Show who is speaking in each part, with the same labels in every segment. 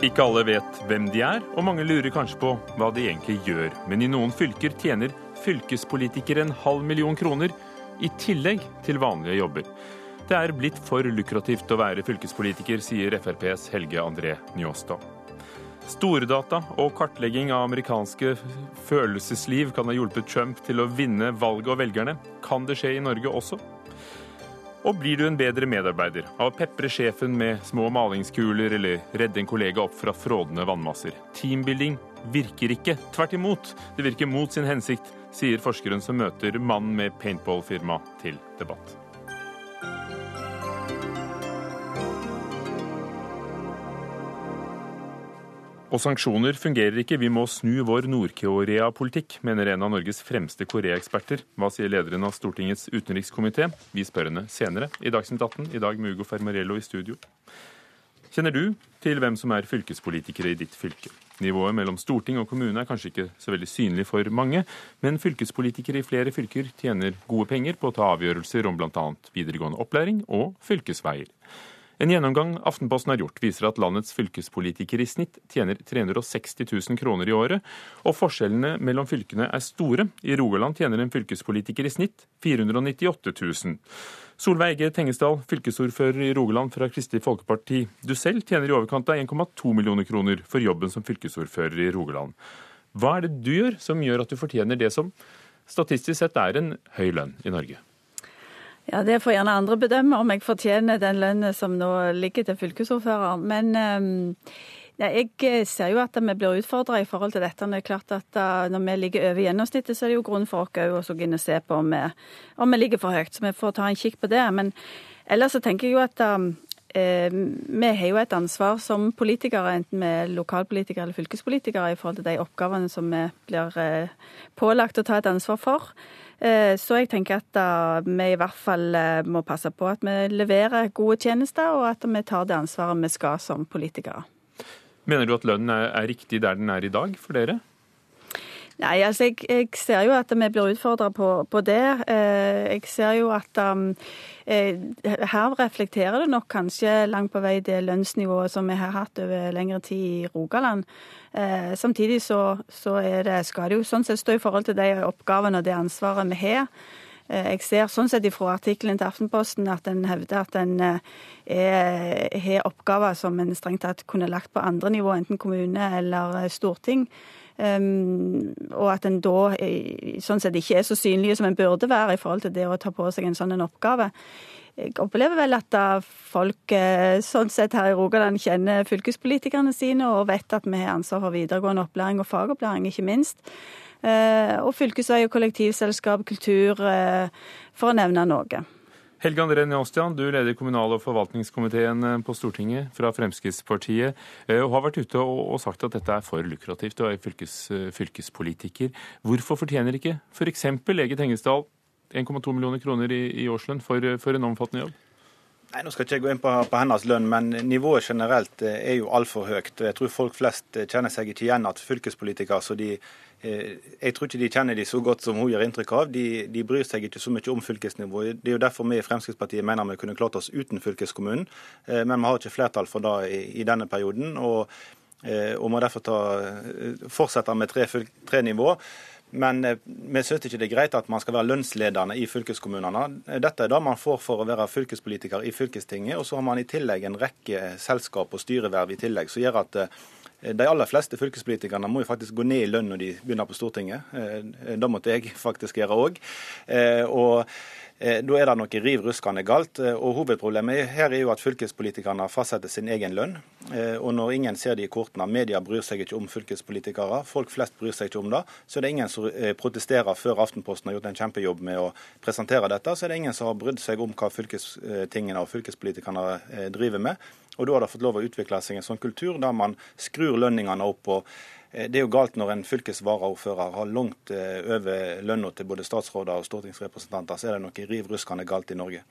Speaker 1: Ikke alle vet hvem de er, og mange lurer kanskje på hva de egentlig gjør. Men i noen fylker tjener fylkespolitikere en halv million kroner, i tillegg til vanlige jobber. Det er blitt for lukrativt å være fylkespolitiker, sier FrPs Helge André Njåstad. Stordata og kartlegging av amerikanske følelsesliv kan ha hjulpet Trump til å vinne valget og velgerne. Kan det skje i Norge også? Og blir du en bedre medarbeider av å pepre sjefen med små malingskuler eller redde en kollega opp fra frådende vannmasser? Teambuilding virker ikke. Tvert imot, det virker mot sin hensikt, sier forskeren som møter mannen med paintballfirma til debatt. Og sanksjoner fungerer ikke, vi må snu vår Nord-Korea-politikk, mener en av Norges fremste Korea-eksperter. Hva sier lederen av Stortingets utenrikskomité? Vi spør henne senere i Dagsnytt 18, i dag med Ugo Fermarello i studio. Kjenner du til hvem som er fylkespolitikere i ditt fylke? Nivået mellom storting og kommune er kanskje ikke så veldig synlig for mange, men fylkespolitikere i flere fylker tjener gode penger på å ta avgjørelser om bl.a. videregående opplæring og fylkesveier. En gjennomgang Aftenposten har gjort, viser at landets fylkespolitikere i snitt tjener 360 000 kroner i året, og forskjellene mellom fylkene er store. I Rogaland tjener en fylkespolitiker i snitt 498 000. Solveig Egge Tengesdal, fylkesordfører i Rogaland fra Kristelig Folkeparti. Du selv tjener i overkant av 1,2 millioner kroner for jobben som fylkesordfører i Rogaland. Hva er det du gjør som gjør at du fortjener det som statistisk sett er en høy lønn i Norge?
Speaker 2: Ja, Det får gjerne andre bedømme om jeg fortjener den lønnen som nå ligger til fylkesordfører. Men ja, jeg eh, ser jo at vi blir utfordra i forhold til dette. Det er klart at uh, Når vi ligger over gjennomsnittet, så er det jo grunn for oss å gå se på om vi, om vi, ligger for høyt. Så vi får ta en kikk på det. Men ellers så tenker jeg jo at um, vi har jo et ansvar som politikere, enten vi er lokalpolitikere eller fylkespolitikere, i forhold til de oppgavene som vi blir pålagt å ta et ansvar for. Eh, så jeg tenker at eh, vi i hvert fall eh, må passe på at vi leverer gode tjenester, og at vi tar det ansvaret vi skal som politikere.
Speaker 1: Mener du at lønnen er riktig der den er i dag for dere?
Speaker 2: Nei, altså jeg, jeg, ser jo at vi blir utfordra på, på, det. Jeg ser jo at um, her reflekterer det nok kanskje langt på vei det lønnsnivået som vi har hatt over lengre tid i Rogaland. Eh, samtidig så, så det, skal det jo sånn sett stå i forhold til de oppgavene og det ansvaret vi har. Eh, jeg ser sånn sett ifra artikkelen til Aftenposten at en hevder at en eh, har oppgaver som en strengt tatt kunne lagt på andre nivå, enten kommune eller storting. Um, og at en da sånn sett ikke er så synlig som en burde være i forhold til det å ta på seg en sånn en oppgave. Jeg opplever vel at folk eh, sånn sett her i Rogaland kjenner fylkespolitikerne sine og vet at vi har ansvar for videregående opplæring og fagopplæring, ikke minst. Uh, og fylkesvei og kollektivselskap, kultur, uh, for å nevne noe.
Speaker 1: Helge André Njåstian, du leder kommunal- og forvaltningskomiteen på Stortinget fra Fremskrittspartiet, og har vært ute og sagt at dette er for lukrativt og er fylkes, fylkespolitiker. Hvorfor fortjener ikke f.eks. Ege Tengesdal 1,2 millioner kroner i, i årslønn for, for, en omfattende jobb?
Speaker 3: Nei, Nå skal ikke jeg gå inn på, på hennes lønn, men nivået generelt eh, er jo altfor høyt. Jeg tror folk flest eh, kjenner seg ikke igjen at fylkespolitikere så de, eh, jeg tror ikke de kjenner de så godt som hun gjør inntrykk av. De, de, bryr seg ikke så mye om fylkesnivået. Det er jo derfor vi i Fremskrittspartiet mener vi kunne klart oss uten fylkeskommunen. Men vi har ikke flertall for det i, i denne perioden, og, og må derfor ta, fortsette med tre, tre nivå. Men eh, vi syns ikke det er greit at man skal være lønnsledende i fylkeskommunene. Dette er det man får for å være fylkespolitiker i fylkestinget. Og så har man i tillegg en rekke selskap og styreverv i tillegg, som gjør at eh, de aller fleste fylkespolitikerne må jo faktisk gå ned i lønn når de begynner på Stortinget. Eh, det måtte jeg faktisk gjøre òg. Eh, da er det noe riv ruskende galt. Eh, og Hovedproblemet her er jo at fylkespolitikerne fastsetter sin egen lønn. Eh, og når ingen ser det i kortene, media bryr seg ikke om fylkespolitikere, folk flest bryr seg ikke om det, så er det ingen som protesterer før Aftenposten har gjort en kjempejobb med å presentere dette. Så er det ingen som har brydd seg om hva fylkestingene og fylkespolitikerne driver med. Og da har det fått lov å utvikle seg en sånn kultur der man skrur lønningene opp. og Eh, det er jo galt når en fylkesvaraordfører har langt eh, over lønna til både statsråder og stortingsrepresentanter. Så er det noe riv ruskende galt i Norge.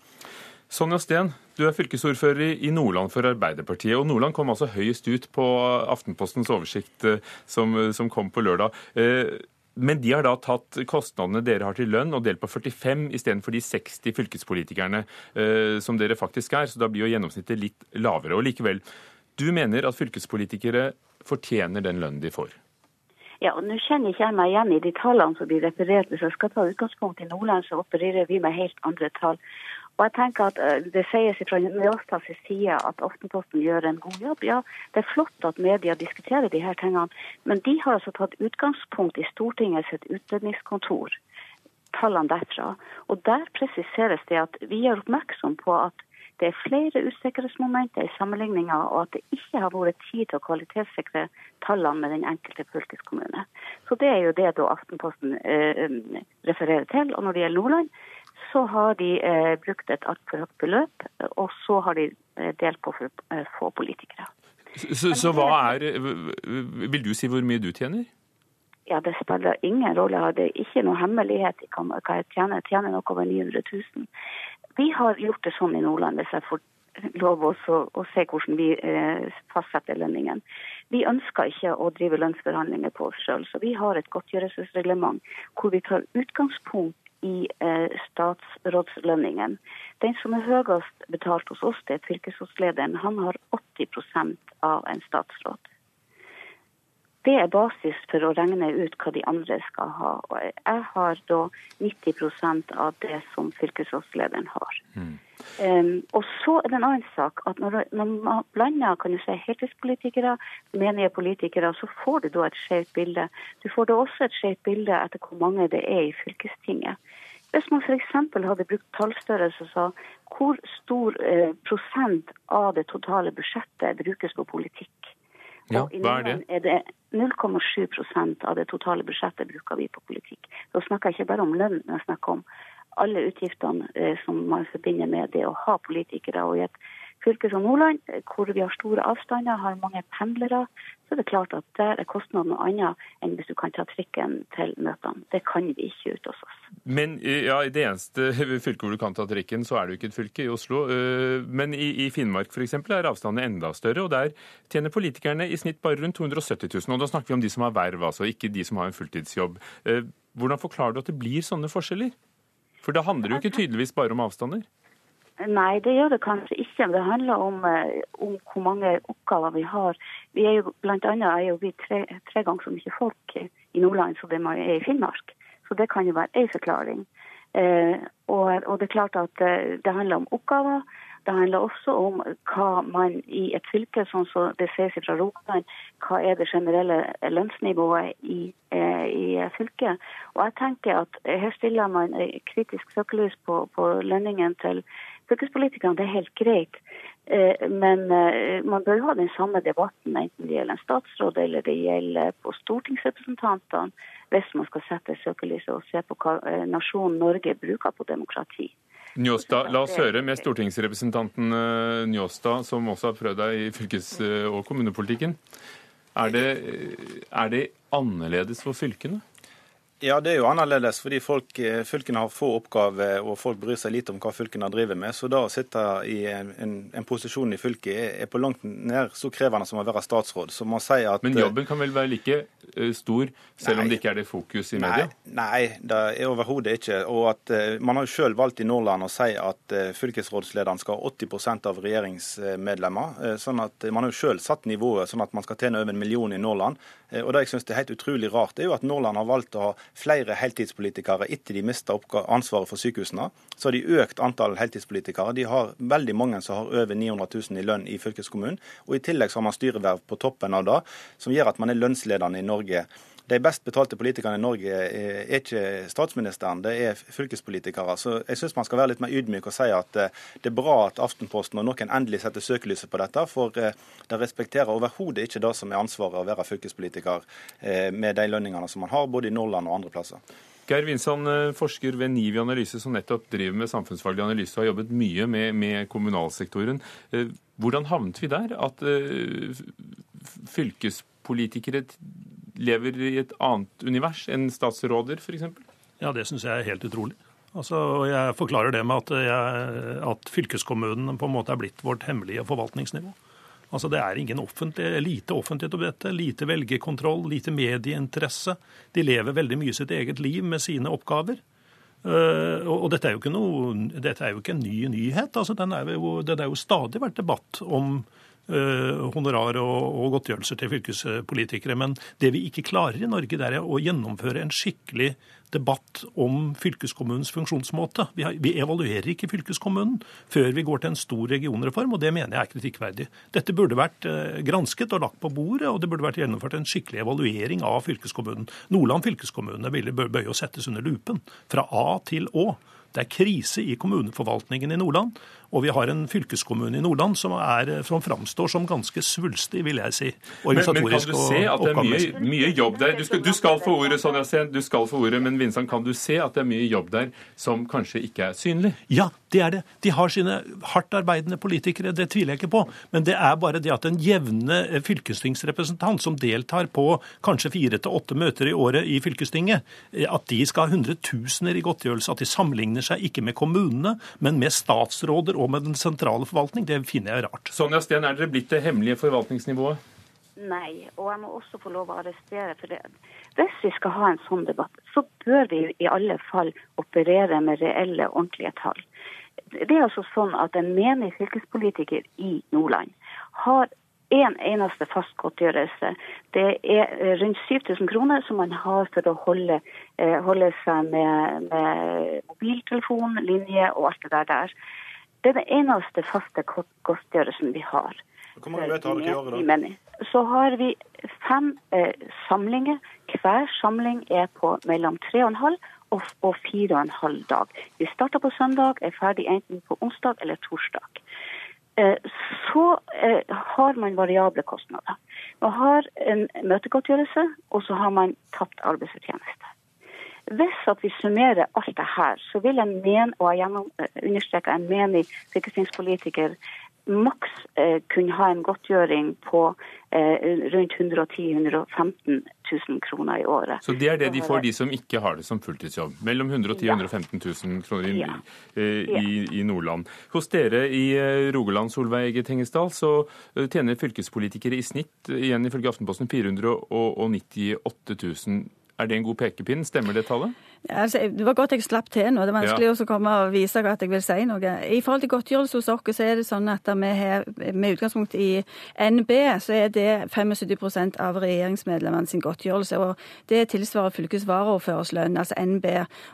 Speaker 1: Sonja Steen, du er fylkesordfører i Nordland for Arbeiderpartiet. og Nordland kom altså høyest ut på Aftenpostens oversikt eh, som, som kom på lørdag. Men de har da tatt kostnadene dere har til lønn og delt på 45 istedenfor de 60 fylkespolitikerne som dere faktisk er. Så da blir jo gjennomsnittet litt lavere. Og likevel, Du mener at fylkespolitikere fortjener den lønnen de får?
Speaker 4: Ja, og Nå kjenner ikke jeg meg igjen i de tallene som blir referert. Hvis jeg skal ta utgangspunkt i Nordland, så opererer vi med helt andre tall. Og jeg tenker at eh, Det sies fra Njåstads side at Aftenposten gjør en god jobb. Ja, Det er flott at media diskuterer de her tingene, men de har altså tatt utgangspunkt i Stortingets utredningskontor. Tallene derfra. Og Der presiseres det at vi er oppmerksom på at det er flere usikkerhetsmomenter i sammenligninga, og at det ikke har vært tid til å kvalitetssikre tallene med den enkelte fylkeskommune. Så Det er jo det da Aftenposten eh, refererer til. Og Når det gjelder Nordland, så har de eh, brukt et altfor høyt beløp, og så har de eh, delt på for eh, få politikere.
Speaker 1: Så, så hva er Vil du si hvor mye du tjener?
Speaker 4: Ja, Det spiller ingen rolle. Det er ikke noe hemmelighet i hva jeg tjener. Jeg tjener noe over 900 000. Vi har gjort det sånn i Nordland, hvis jeg får lov å, å se hvordan vi eh, fastsetter lønningen. Vi ønsker ikke å drive lønnsforhandlinger på oss sjøl, så vi har et godtgjørelsesreglement hvor vi tar utgangspunkt i eh, statsrådslønningen. Den som er høyest betalt hos oss, det er fylkesrådslederen. Han har 80% av en statsråd. Det er basis for å regne ut hva de andre skal ha. Og jeg har da 90% av det som fylkesrådslederen har. Mm. Um, og så er det en annen sak at når, når man blander kan du si, heltidspolitikere, menige politikere, så får du da et skjevt bilde. Du får da også et skjevt bilde etter hvor mange det er i fylkestinget. Hvis man f.eks. hadde brukt tallstørrelse og sa hvor stor eh, prosent av det totale budsjettet brukes på politikk,
Speaker 1: ja, hva er det?
Speaker 4: Er det 0,7% av det totale budsjettet bruker vi på politikk. Da snakker jeg ikke bare om lønn, men jeg snakker om alle utgiftene eh, som man forbinder med det å ha politikere. Og i et fylke som Nordland, eh, hvor vi har store avstander, har mange pendlere, så er det klart at der er kostnaden noe annet enn hvis du kan ta trikken til møtene. Det kan vi ikke ute hos oss.
Speaker 1: Men ja, i det eneste fylket hvor du kan ta trikken, så er det jo ikke et fylke, i Oslo. Eh, men i, i Finnmark f.eks. er avstandene enda større, og der tjener politikerne i snitt bare rundt 270 000. Og da snakker vi om de som har verv, altså, ikke de som har en fulltidsjobb. Eh, hvordan forklarer du at det blir sånne forskjeller? For da handler det jo ikke tydeligvis bare om avstander?
Speaker 4: Nei, det gjør det kanskje ikke. Det handler om, eh, om hvor mange oppgaver vi har. Vi er jo, blant annet er jo vi tre, tre ganger så mye folk i Nordland som det er i Finnmark. Så det kan jo være én forklaring. Eh, og, og, det er klart at eh, det handler om oppgaver. Det handler også om hva man i et fylke, sånn som det ses fra Rogaland, hva er det generelle lønnsnivået i, eh, i, fylket. Og jeg tenker at Her stiller man kritisk søkelys på, på lønningen til fylkespolitikerne, det er helt greit. Eh, men eh, man bør ha den samme debatten, enten det gjelder en statsråd eller det gjelder på stortingsrepresentantene, hvis man skal sette søkelyset og se på hva eh, nasjonen Norge bruker på demokrati.
Speaker 1: Njåstad, la oss høre med stortingsrepresentanten Njåstad, som også har prøvd deg i fylkes- og kommunepolitikken. Er det, er det annerledes for fylkene?
Speaker 3: Ja, det er jo annerledes fordi folk, eh, fylkene har få oppgaver og folk bryr seg lite om hva fylkene driver med. Så da å sitte i en, en, en posisjon i fylket er, er, på langt nær så krevende som å være statsråd. Så man sier at...
Speaker 1: Men jobben kan vel være like uh, stor, selv nei, om det ikke er det fokus i media?
Speaker 3: Nei, det er overhodet ikke. Og at Man har jo selv valgt i Nordland å si at fylkesrådslederen skal ha 80% av regjeringsmedlemmer. sånn at Man har jo selv satt nivået sånn at man skal tjene over en million i Nordland. og det jeg syns er helt utrolig rart, er jo at Nordland har valgt å ha flere heltidspolitikere etter de mista ansvaret for sykehusene. Så har de økt antall heltidspolitikere. De har veldig mange som har over 900 000 i lønn i fylkeskommunen. Og I tillegg så har man styreverv på toppen av det, som gjør at man er lønnsledende i Norge. De best betalte politikerne i Norge er ikke statsministeren, det er fylkespolitikere. Så jeg syns man skal være litt mer ydmyk og si at eh, det er bra at Aftenposten og noen endelig setter søkelyset på dette, for de respekterer overhodet ikke det som er ansvaret å være fylkespolitiker eh, med de lønningene som man har både i Nordland og andre plasser.
Speaker 1: Geir Winsand, forsker ved NIVI Analyse, som nettopp driver med samfunnsfaglig analyse og har jobbet mye med, med kommunalsektoren. Hvordan havnet vi der? At fylkespolitikere lever i et annet univers enn statsråder, f.eks.?
Speaker 5: Ja, det syns jeg er helt utrolig. Altså, jeg forklarer det med at, jeg, at fylkeskommunen på en måte er blitt vårt hemmelige forvaltningsnivå. Altså, Det er ingen offentlig, lite offentlighet om dette, lite velgerkontroll, lite medieinteresse. De lever veldig mye sitt eget liv med sine oppgaver. Uh, og dette er, noe, dette er jo ikke en ny nyhet. altså Den er jo, det er jo stadig vært debatt om honorar og, og godtgjørelser til fylkespolitikere. Men det vi ikke klarer i Norge, det er å gjennomføre en skikkelig debatt om fylkeskommunens funksjonsmåte. Vi, har, vi, evaluerer ikke fylkeskommunen før vi går til en stor regionreform, og det mener jeg er kritikkverdig. Dette burde vært eh, gransket og lagt på bordet, og det burde vært gjennomført en skikkelig evaluering av fylkeskommunen. Nordland fylkeskommune ville bøye å settes under lupen, fra A til Å. Det er krise i kommuneforvaltningen i Nordland. Og vi har en fylkeskommune i Nordland som, er, som framstår som ganske svulstig, vil jeg si.
Speaker 1: organisatorisk Men, men, kan du se at det er mye, mye jobb der? Du skal, du skal, få ordet, Sonja Sen, du skal få ordet, men Vinsand, kan du se at det er mye jobb der som kanskje ikke er synlig?
Speaker 5: Ja, det er det. De har sine hardt arbeidende politikere, det tviler jeg ikke på. Men det er bare det at en jevne fylkestingsrepresentant som deltar på kanskje fire til åtte møter i året i fylkestinget, at de skal ha hundretusener i godtgjørelse, at de sammenligner seg ikke med kommunene, men med statsråder og med den sentrale forvaltning, det finner jeg rart.
Speaker 1: Sonja Steen, er dere blitt det hemmelige forvaltningsnivået?
Speaker 4: Nei, og jeg må også få lov å arrestere for det. Hvis vi skal ha en sånn debatt, så bør vi i alle fall operere med reelle, ordentlige tall. Det er altså sånn at En menig fylkespolitiker i Nordland har én en eneste fast godtgjørelse. Det er rundt 7000 kroner som man har for å holde, eh, holde seg med, med mobiltelefon, linje og alt det der. der. Det er den eneste faste godtgjørelsen vi har.
Speaker 3: Hvor mange vet har dere i året, da?
Speaker 4: Så har vi fem eh, samlinger. Hver samling er på mellom tre og en halv og, og fire og en halv dag. Vi starter på søndag, er ferdig enten på onsdag eller torsdag. Eh, så eh, har man variable kostnader. Man har en møtegodtgjørelse, og så har man tapt arbeidsfortjeneste. Hvis at vi summerer alt det her, så vil en men, og jeg understreker en menig fylkestingspolitiker maks eh, kunne ha en godtgjøring på eh, rundt 110 000-115 000 kroner i året.
Speaker 1: Så det er det de får, de som ikke har det som fulltidsjobb? Mellom 110 000 og 115 000 kroner i, ja. eh, i, i, Nordland. Hos dere i eh, Rogaland, Solveig Tengesdal, så eh, tjener fylkespolitikere i snitt, igjen ifølge Aftenposten, 498 000 er det en god pekepinn? Stemmer det tallet?
Speaker 2: Altså, det var godt jeg slapp til nå. Det er vanskelig ja. å komme og vise at jeg vil si noe. I forhold til godtgjørelse hos oss, så er det sånn at vi har, med utgangspunkt i NB, så er det 75 av regjeringsmedlemmene sin godtgjørelse. og Det tilsvarer fylkesvaraordførers lønn, altså NB.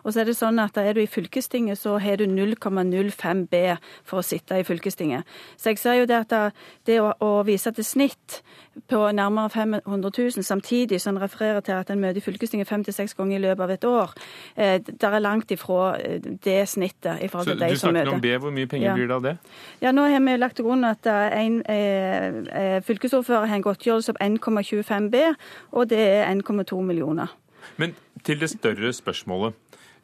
Speaker 2: Og så er det sånn at er du i fylkestinget, så har du 0,05 B for å sitte i fylkestinget. Så jeg ser jo det at det å, å vise til snitt på nærmere 500 000, samtidig som en refererer til at en møter i fylkestinget fem til seks ganger i løpet av et år, eh, der er langt ifra eh, det snittet. i forhold til de som møter.
Speaker 1: Så Du snakker om B, hvor mye penger ja. blir det av det?
Speaker 2: Ja, Nå har vi lagt til grunn at en eh, eh, fylkesordfører har en godtgjørelse på 1,25 B, og det er 1,2 millioner.
Speaker 1: Men til det større spørsmålet.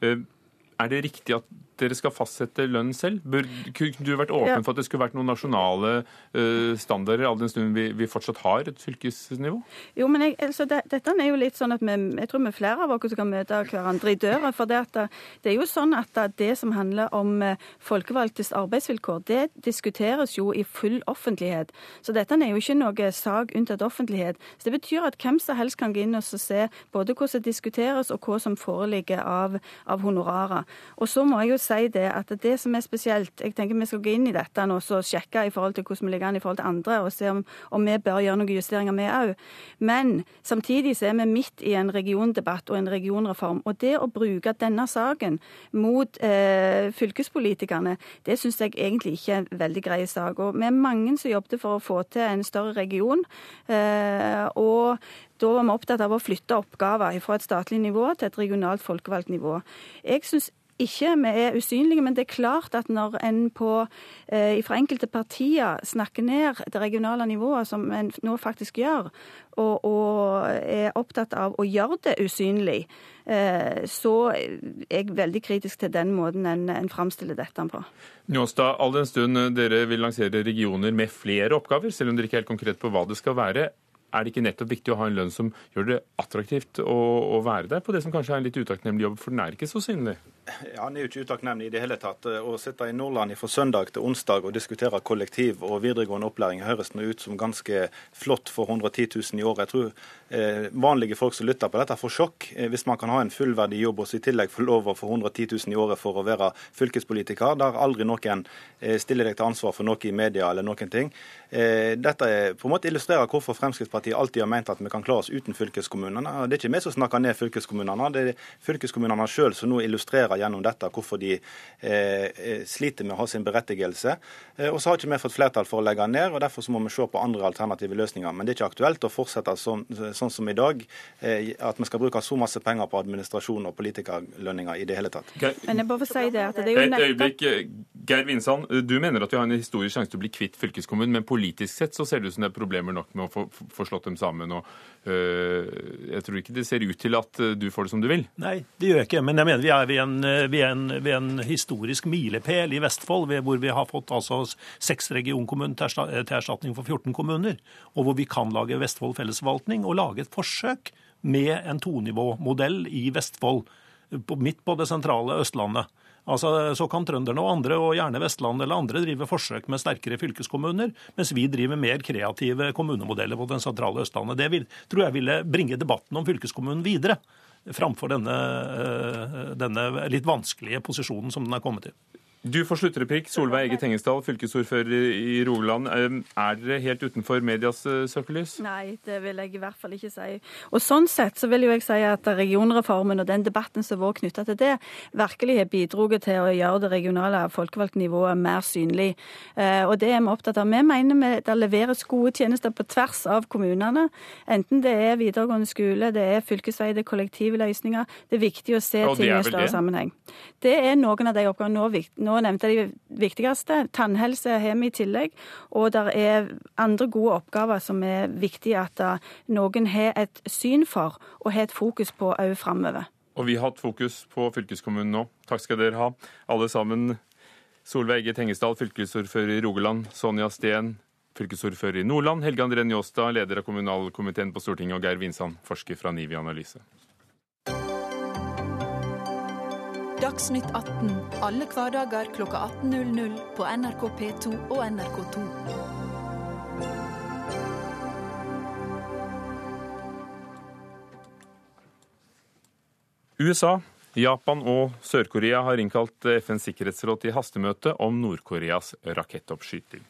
Speaker 1: Er det riktig at dere skal fastsette lønn selv? Bør, kunne du vært åpen for at det skulle vært noen nasjonale uh, standarder, all den stund vi, vi, fortsatt har et fylkesnivå?
Speaker 2: Jo, men jeg, altså, det, dette er jo litt sånn at vi, jeg tror vi er flere av oss kan møte hverandre i døra. For det, at, det er jo sånn at det som handler om eh, folkevalgtes arbeidsvilkår, det diskuteres jo i full offentlighet. Så dette er jo ikke noe sak unntatt offentlighet. Så Det betyr at hvem som helst kan gå inn og se både hvordan det diskuteres og hva som foreligger av, av honorarer. Og så må jeg jo si si det at det som er spesielt Jeg tenker vi skal gå inn i dette nå og sjekke i forhold til hvordan vi ligger an i forhold til andre, og se om, om vi bør gjøre noen justeringer, vi òg. Men samtidig så er vi midt i en regiondebatt og en regionreform. Og det å bruke denne saken mot eh, fylkespolitikerne, det syns jeg egentlig ikke er en veldig grei sak. Og vi er mange som jobbet for å få til en større region. Eh, og da var vi opptatt av å flytte oppgaver fra et statlig nivå til et regionalt folkevalgt nivå. Jeg synes ikke vi er usynlige, men det er klart at når en på, eh, fra enkelte partier snakker ned det regionale nivået, som en nå faktisk gjør, og, og er opptatt av å gjøre det usynlig, eh, så er jeg veldig kritisk til den måten en, en framstiller dette på.
Speaker 1: Njåstad, all den stund dere vil lansere regioner med flere oppgaver, selv om dere ikke er helt konkret på hva det skal være, er det ikke nettopp viktig å ha en lønn som gjør det attraktivt å, å være der på det som kanskje er en litt utakknemlig jobb, for den er ikke så synlig?
Speaker 3: Ja, Han er jo ikke utakknemlig i det hele tatt. Å sitte i Nordland fra søndag til onsdag og diskutere kollektiv og videregående opplæring høres nå ut som ganske flott for 110 000 i året. Jeg tror eh, vanlige folk som lytter på dette, får sjokk eh, hvis man kan ha en fullverdig jobb og så i tillegg få lov å få 110 000 i året for å være fylkespolitiker, der aldri noen eh, stiller deg til ansvar for noe i media eller noen ting. Eh, dette er, på en måte illustrerer hvorfor Fremskrittspartiet alltid har ment at vi kan klare oss uten fylkeskommunene. Det er ikke vi som snakker ned fylkeskommunene, det er fylkeskommunene sjøl som nå illustrerer gjennom dette hvorfor de eh, eh, sliter med å ha sin berettigelse. Eh, og så har ikke vi fått flertall for å legge ned, og derfor så må vi se på andre alternative løsninger. Men det er ikke aktuelt å fortsette sånn, sånn som i dag, eh, at vi skal bruke så masse penger på administrasjon og politikerlønninger i det hele tatt.
Speaker 2: Men jeg bare si det at det er jo
Speaker 1: nettopp... Et øyeblikk, Geir Vinsand, du mener at vi har en historisk sjanse til å bli kvitt fylkeskommunen, men politisk sett så ser det ut som det er problemer nok med å få, få slått dem sammen. og øh, Jeg tror ikke det ser ut til at du får det som du vil.
Speaker 5: Nei, det gjør jeg ikke. Men jeg mener vi er ved en, ved en, ved en historisk milepæl i Vestfold, hvor vi har fått altså seks regionkommuner til erstatning for 14 kommuner. Og hvor vi kan lage Vestfold fellesforvaltning og lage et forsøk med en tonivåmodell i Vestfold, midt på det sentrale Østlandet. Altså, Så kan trønderne og andre, og gjerne Vestland eller andre, drive forsøk med sterkere fylkeskommuner, mens vi driver mer kreative kommunemodeller på den sentrale Østlandet. Det vil, tror jeg ville bringe debatten om fylkeskommunen videre framfor denne, eh, denne litt vanskelige posisjonen som den er kommet i.
Speaker 1: Du får sluttreplikk. Solveig Ege Tengesdal, fylkesordfører i Rogaland. Er dere helt utenfor medias eh, søkelys?
Speaker 2: Nei, det vil jeg i hvert fall ikke si. Og Sånn sett så vil jo jeg si at regionreformen og den debatten som har vært knytta til det, virkelig har bidratt til å gjøre det regionale folkevalgte nivået mer synlig. Eh, og det er vi opptatt av. Vi mener det leveres gode tjenester på tvers av kommunene. Enten det er videregående skole, det er fylkesvei, det er kollektive løsninger. Det er viktig å se ting i større sammenheng. Det er noen av de oppgavene nå nå nevnte de viktigste. Tannhelse har vi i tillegg. Og det er andre gode oppgaver som er viktige at eh, noen har et syn for og har et fokus på òg framover.
Speaker 1: Og vi har hatt fokus på fylkeskommunen nå. Takk skal dere ha, alle sammen. Solveig Egge Tengesdal, fylkesordfører i Rogaland. Sonja Steen, fylkesordfører i Nordland. Helge André Njåstad, leder av kommunalkomiteen på Stortinget. Og Geir Vinsand, forsker fra NIVI Analyse.
Speaker 6: Dagsnytt 18 alle hverdager kl 18.00 på NRK P2 og NRK2.
Speaker 1: USA, Japan og Sør-Korea har innkalt FNs sikkerhetsråd til hastemøte om Nord-Koreas rakettoppskyting.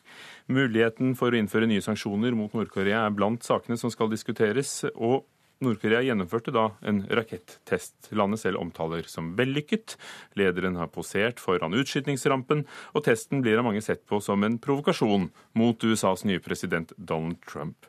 Speaker 1: Muligheten for å innføre nye sanksjoner mot Nord-Korea er blant sakene som skal diskuteres, og Nord-Korea gjennomførte da en rakettest landet selv omtaler som vellykket. Lederen har posert foran utskytningsrampen, og testen blir av mange sett på som en provokasjon mot USAs nye president Donald Trump.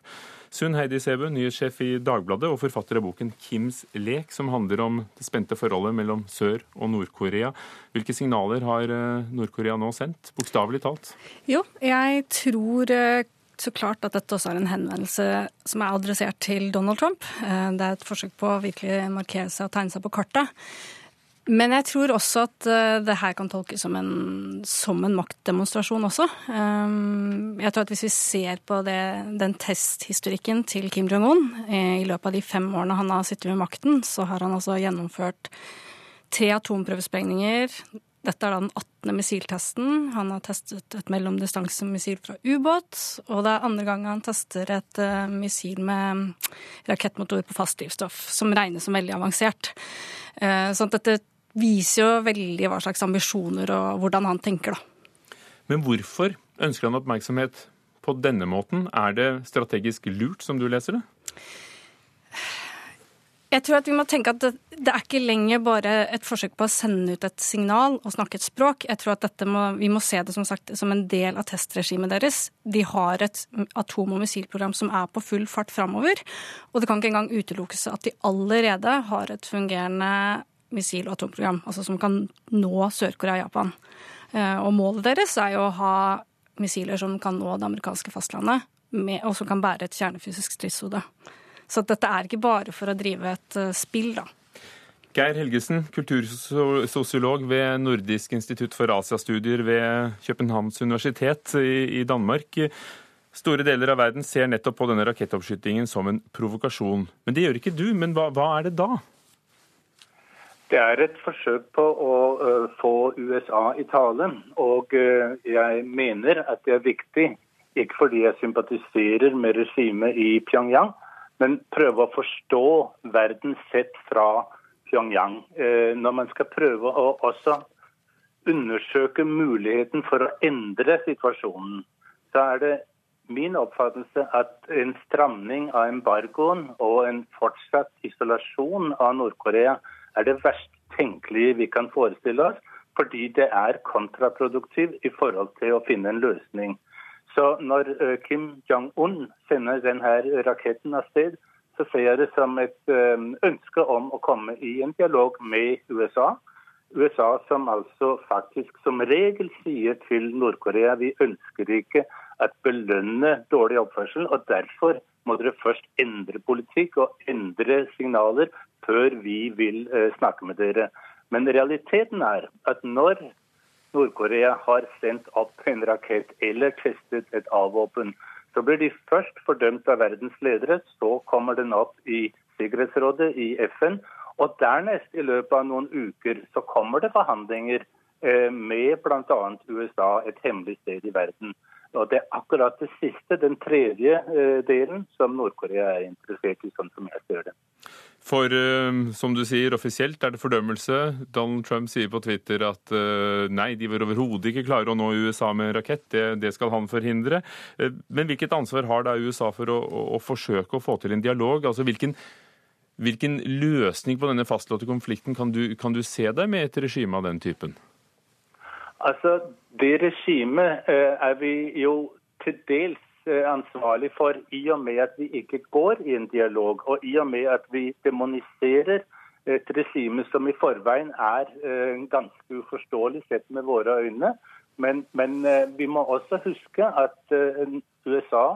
Speaker 1: Sunn Heidi Sebu, nyhetssjef i Dagbladet og forfatter av boken 'Kims lek', som handler om det spente forholdet mellom Sør- og Nord-Korea. Hvilke signaler har eh, Nord-Korea nå sendt, bokstavelig talt?
Speaker 7: Jo, jeg tror eh, så klart at dette også er en henvendelse som er adressert til Donald Trump. Eh, det er et forsøk på å virkelig markere seg og tegne seg på kartet. Men jeg tror også at eh, det her kan tolkes som en, som en maktdemonstrasjon også. Eh, jeg tror at hvis vi ser på det, den testhistorikken til Kim Jong-un i løpet av de fem årene han har sittet ved makten, så har han altså gjennomført tre atomprøvesprengninger, dette er da den 18. missiltesten. Han har testet et mellomdistansemissil fra ubåt. Og det er andre gang han tester et uh, missil med rakettmotor på fast drivstoff, som regnes som veldig avansert. Uh, så dette viser jo veldig hva slags ambisjoner og hvordan han tenker, da.
Speaker 1: Men hvorfor ønsker han oppmerksomhet på denne måten? Er det strategisk lurt, som du leser det?
Speaker 7: Jeg tror at vi må tenke at det, det, er ikke lenger bare et forsøk på å sende ut et signal og snakke et språk. Jeg tror at må, Vi må se det som, sagt, som en del av testregimet deres. De har et atom- og missilprogram som er på full fart framover. Og det kan ikke engang utelukkes at de allerede har et fungerende missil- og atomprogram, altså som kan nå Sør-Korea og Japan. Eh, og målet deres er jo å ha missiler som kan nå det amerikanske fastlandet, og som kan bære et kjernefysisk stridshode. Så dette er ikke bare for å drive et uh, spill, da.
Speaker 1: Geir Helgesen, kultursosiolog ved Nordisk institutt for asiastudier ved Københavns universitet i, Danmark. Store deler av verden ser nettopp på denne rakettoppskytingen som en provokasjon. Men det gjør ikke du. Men hva, hva er det da?
Speaker 8: Det er et forsøk på å uh, få USA i tale. Og uh, jeg mener at det er viktig, ikke fordi jeg sympatiserer med regimet i Pyongyang, men prøve å forstå verden sett fra Pyongyang. Uh, når man skal prøve å også undersøke muligheten for å endre situasjonen, så er det min oppfattelse at en stramning av embargoen og en fortsatt isolasjon av Nord-Korea er det verst tenkelige vi kan forestille oss, fordi det er kontraproduktivt i forhold til å finne en løsning. Så når eh, Kim Jong-un sender denne raketten av sted, så ser jeg det som et eh, ønske om å komme i en dialog med USA. USA som altså faktisk som regel sier til Nord-Korea vi ønsker ikke at belønne dårlig oppførsel. og Derfor må dere først endre politikk og endre signaler før vi vil uh, snakke med dere. Men realiteten er at når Nord-Korea har sendt opp en rakett eller testet et avvåpen, så blir de først fordømt av verdens ledere. Så kommer den opp i Sikkerhetsrådet i FN. Og dernest, i løpet av noen uker, så kommer det forhandlinger uh, med bl.a. USA, et hemmelig sted i verden. Og Det er akkurat det siste, den tredje eh, delen, som Nord-Korea er interessert i, sånn som jeg ser det.
Speaker 1: For eh, som du sier, offisielt er det fordømmelse. Donald Trump sier på Twitter at eh, nei, de vil overhodet ikke klare å nå USA med rakett. Det, det, skal han forhindre. Men hvilket ansvar har da USA for å, å, å forsøke å få til en dialog? Altså hvilken, hvilken løsning på denne fastlåtte konflikten kan du, kan du se deg med et regime av den typen?
Speaker 8: Altså, Det regimet eh, er vi jo til dels eh, ansvarlig for i og med at vi ikke går i en dialog, og i og med at vi demoniserer et regime som i forveien er eh, ganske uforståelig sett med våre øyne. Men, men vi må også huske at USA,